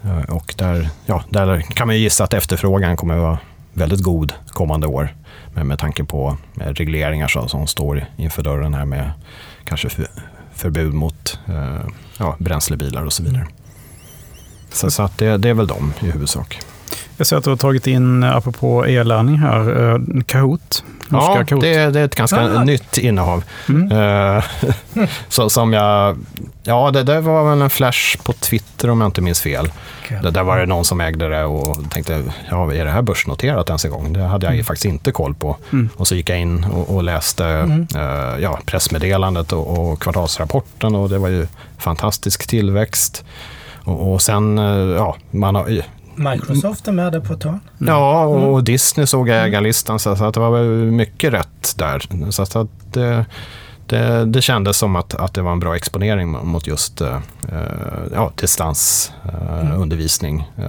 Eh, och där, ja, där kan man gissa att efterfrågan kommer att vara väldigt god kommande år. Men med tanke på regleringar så, som står inför dörren här med kanske för, förbud mot ja, bränslebilar och så vidare. Så, så att det, det är väl de i huvudsak. Jag ser att du har tagit in, apropå e-lärning här, eh, Kahoot. Ja, Kahoot. Det, det, är ett ganska ah. nytt innehav. Mm. Uh, så, som jag, ja, det, det var väl en flash på Twitter om jag inte minns fel. Det, där var det någon som ägde det och tänkte, ja, är det här börsnoterat ens en gång? Det hade jag mm. faktiskt inte koll på. Mm. Och så gick jag in och, och läste mm. uh, ja, pressmeddelandet och, och kvartalsrapporten och det var ju fantastisk tillväxt. Och, och sen, ja, man har, Microsoft är med där på ett hörn. Ja, och mm. Disney såg ägarlistan så att det var mycket rätt där. Så att det, det, det kändes som att, att det var en bra exponering mot just uh, ja, distansundervisning. Uh,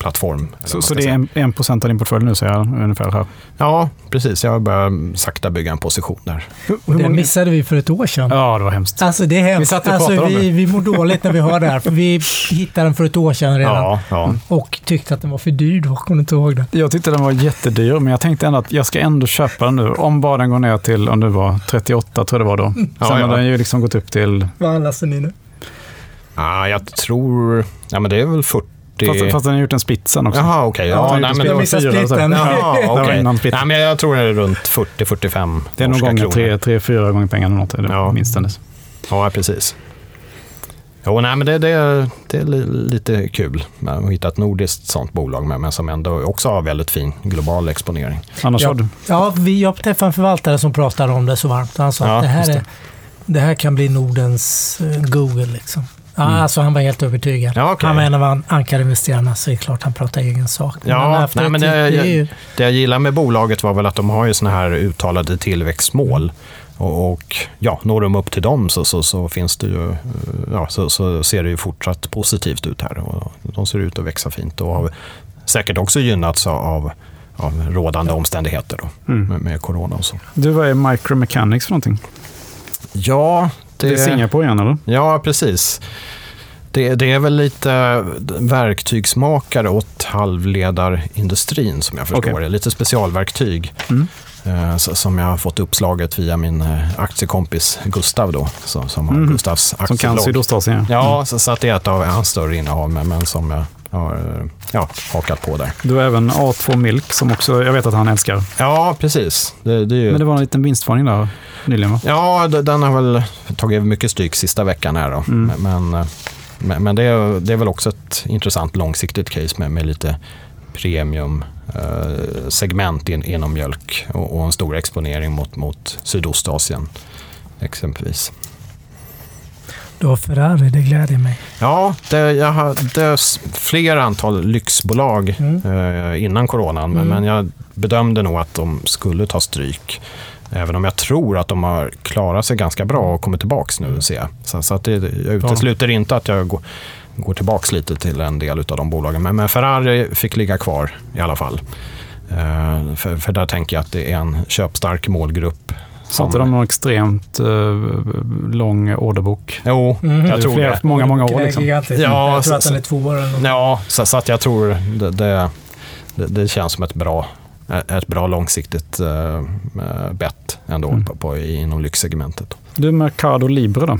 plattform. Så, så det är en, en procent av din portfölj nu, säger jag ungefär här? Ja, precis. Jag börjar sakta bygga en position där. Det missade vi för ett år sedan. Ja, det var hemskt. Alltså det är hemskt. Vi, satt och alltså, vi, vi mår dåligt när vi hör det här, för vi hittade den för ett år sedan redan. Ja, ja. Och tyckte att den var för dyr då, kommer inte ihåg det? Jag tyckte den var jättedyr, men jag tänkte ändå att jag ska ändå köpa den nu. Om bara den går ner till, om det var 38 tror jag det var då. Sen ja, har den ju liksom gått upp till... Vad handlas den i nu? Ah, jag tror... Ja, men det är väl 40 Fast, fast den har gjort en split sen också. Jaha, okej. Okay. Ja, ja, nej, men missade splitten. Jaha, okay. nej, men jag tror det är runt 40-45 Det är nog gånger 3-4 gånger pengarna något, eller ja. minst hennes. Ja, precis. Jo, nej, men det, det, det är lite kul att hitta ett nordiskt sånt bolag med, men som ändå också har väldigt fin global exponering. Annars ja, ja, vi har träffat en förvaltare som pratar om det så varmt. Han sa ja, att det här, är, det här kan bli Nordens eh, Google. Liksom. Ja, mm. alltså han var helt övertygad. Ja, okay. Han var en av ankarinvesterarna, så det är klart han pratar egen sak. Ja, nej, men det, jag, det jag gillar med bolaget var väl att de har ju såna här uttalade tillväxtmål. Och, och, ja, når de upp till dem så, så, så finns det ju, ja, så, så, ser det ju fortsatt positivt ut här. Och de ser ut att växa fint och har säkert också gynnats av, av rådande omständigheter då, mm. med, med, corona och så. Du, vad är Micromechanics för någonting? Ja, det, det är Singapore igen eller? Ja, precis. Det, det, är väl lite verktygsmakare åt halvledarindustrin som jag förstår okay. det. Lite specialverktyg. Mm. Eh, som jag har fått uppslaget via min eh, aktiekompis Gustav då, som har mm. Gustavs aktieblogg. Som kan Sydostasien. Ja, mm. så, så att det är ett av hans större innehav, men, men som jag har ja, hakat på där. Du har även A2 Milk som också, jag vet att han älskar. Ja, precis. Det, det ju... Men det var en liten vinstvarning där nyligen va? Ja, den har väl tagit mycket stryk sista veckan här då. Mm. Men, men, men det, är, det är väl också ett intressant långsiktigt case med, med lite premium Eh, segment in, inom mjölk och, och, en stor exponering mot, mot Sydostasien exempelvis. Du har Ferrari, det gläder mig. Ja, det, jag hade flera antal lyxbolag mm. eh, innan coronan, mm. men jag bedömde nog att de skulle ta stryk. Även om jag tror att de har klarat sig ganska bra och kommit tillbaka nu, ser jag. Så, så att det, jag utesluter ja. inte att jag går, går tillbaka lite till en del av de bolagen. Men, men Ferrari fick ligga kvar i alla fall. Uh, för, för, där tänker jag att det är en köpstark målgrupp. Har inte de någon extremt uh, lång orderbok? Jo, mm. jag tror flera, det. Många, många år. Liksom. Ja, jag tror att den är två år. Eller ja, så, så, att jag tror det, det, det, känns som ett bra, ett bra långsiktigt uh, bett ändå mm. på, på, inom lyxsegmentet. Du, Mercado Libre då?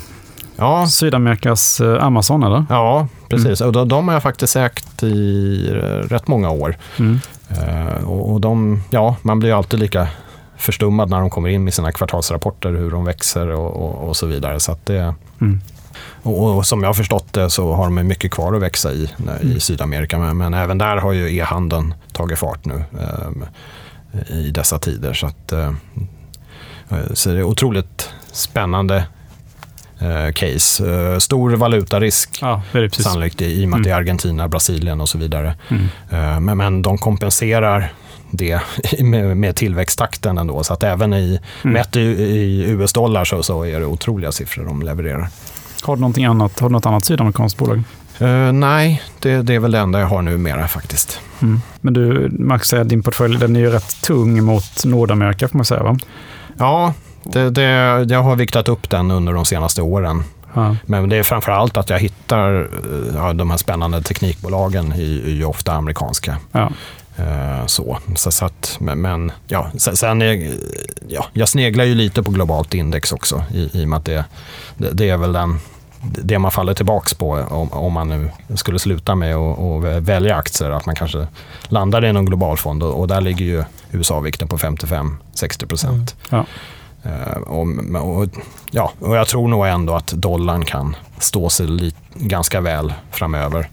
Ja. Sydamerikas Amazon, eller? Ja, precis. Mm. Och de, de har jag faktiskt ägt i rätt många år. Mm. Uh, och de, ja, man blir alltid lika förstummad när de kommer in med sina kvartalsrapporter, hur de växer och, och, och så vidare. Så det, mm. och, och, som jag har förstått det så har de mycket kvar att växa i, i mm. Sydamerika. Men, men, även där har ju e-handeln tagit fart nu um, i dessa tider. Så, att, uh, så det är otroligt spännande eh, case. Eh, stor valutarisk ja, sannolikt i, i och med att det är mm. Argentina, Brasilien och så vidare. Mm. Eh, men, men de kompenserar det med, med tillväxttakten ändå. Så att även i, mm. mätt i, i US-dollar så, så är det otroliga siffror de levererar. Har du någonting annat, har du något annat sydamerikanskt bolag? Uh, nej, det, det, är väl det enda jag har numera faktiskt. Mm. Men du, Max, din portfölj den är ju rätt tung mot Nordamerika får man säga va? Ja, det, det, jag har viktat upp den under de senaste åren. Ja. Men det är framför allt att jag hittar ja, de här spännande teknikbolagen är ju ofta amerikanska. Ja. Uh, så. så, så att, men, ja, sen är, ja, jag sneglar ju lite på globalt index också i, i och med att det, det, det är väl den det man faller tillbaka på om, om man nu skulle sluta med att välja aktier, att man kanske landar i någon global fond och, och där ligger ju USA-vikten på 55-60 procent. Mm. Ja. Och, och, ja, och jag tror nog ändå att dollarn kan stå sig lit, ganska väl framöver.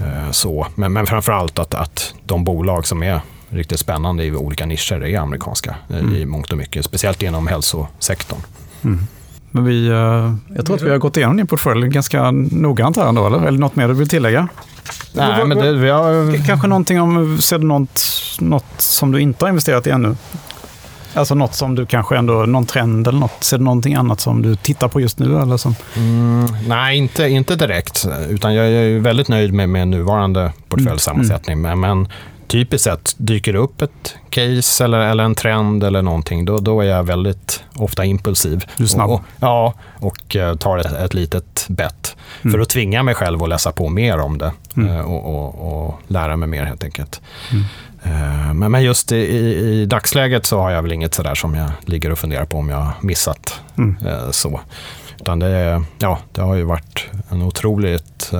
Uh, så. Men, men framförallt att, att de bolag som är riktigt spännande i olika nischer är amerikanska mm. i mångt och mycket. Speciellt inom hälsosektorn. Mm. Men vi, uh, jag tror att vi har gått igenom din portfölj ganska noggrant här ändå, eller? Eller något mer du vill tillägga? Nej, men det, vi har... Kanske någonting om, ser du något, något som du inte har investerat i ännu? Alltså något som du kanske ändå, någon trend eller något, ser du någonting annat som du tittar på just nu? Eller som? Mm, nej, inte, inte direkt. Utan jag är väldigt nöjd med, med nuvarande portföljsammansättning. Mm. Men, men typiskt sett dyker det upp ett case eller, eller en trend eller någonting, då, då är jag väldigt ofta impulsiv. Du är snabb? Och, ja, och uh, tar ett, ett litet bett. Mm. För att tvinga mig själv att läsa på mer om det mm. uh, och, och, och, lära mig mer helt enkelt. Mm. Uh, men, men just i, i, dagsläget så har jag väl inget sådär som jag ligger och funderar på om jag har missat. Mm. så. Utan det, ja, det har ju varit en otroligt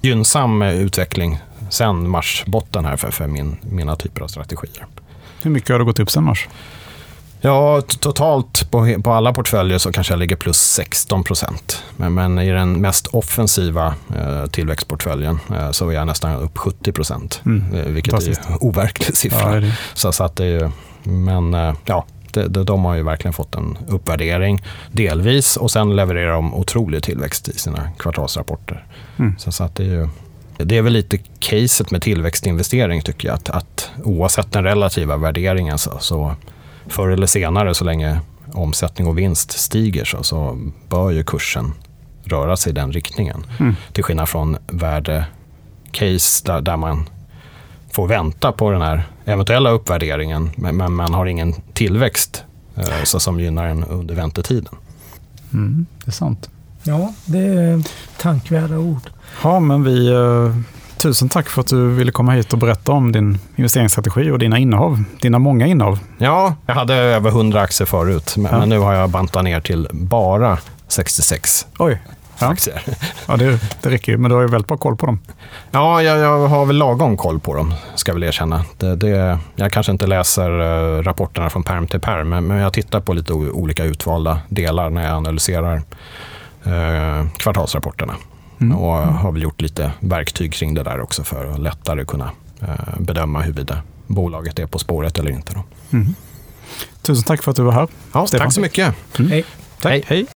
gynnsam utveckling sen marsbotten här för, för min, mina typer av strategier. Hur mycket har det gått upp sen mars? Ja, totalt på, på alla portföljer så kanske jag ligger plus 16 procent. Men, men, i den mest offensiva eh, tillväxtportföljen eh, så är jag nästan upp 70 procent. Mm. Eh, vilket är en overklig siffra. Ja, så, så, att det är men eh, ja, det, det, de har ju verkligen fått en uppvärdering delvis och sen levererar de otrolig tillväxt i sina kvartalsrapporter. Mm. Så, så att det är ju det är väl lite caset med tillväxtinvestering tycker jag. Att, att oavsett den relativa värderingen så, så förr eller senare så länge omsättning och vinst stiger så, så bör ju kursen röra sig i den riktningen. Mm. Till skillnad från värdecase där, där man får vänta på den här eventuella uppvärderingen men, men man har ingen tillväxt eh, så som gynnar en under väntetiden. Mm, det är sant. Ja, det är tankvärda ord. Ja, men vi... Uh, tusen tack för att du ville komma hit och berätta om din investeringsstrategi och dina innehav. Dina många innehav. Ja, jag hade över 100 aktier förut, men, ja. nu har jag bantat ner till bara 66 Oj. Ja. aktier. Ja, det, det räcker ju, men du har ju väldigt bra koll på dem. Ja, jag, jag har väl lagom koll på dem, ska jag väl erkänna. Det, det, jag kanske inte läser uh, rapporterna från perm till perm, men, men jag tittar på lite olika utvalda delar när jag analyserar kvartalsrapporterna. Mm. Och har väl gjort lite verktyg kring det där också för att lättare kunna eh, bedöma huruvida bolaget är på spåret eller inte. Då. Mm. Tusen tack för att du var här. Ja, tack så mycket. Mm. Hej. Tack. Hej. Hej.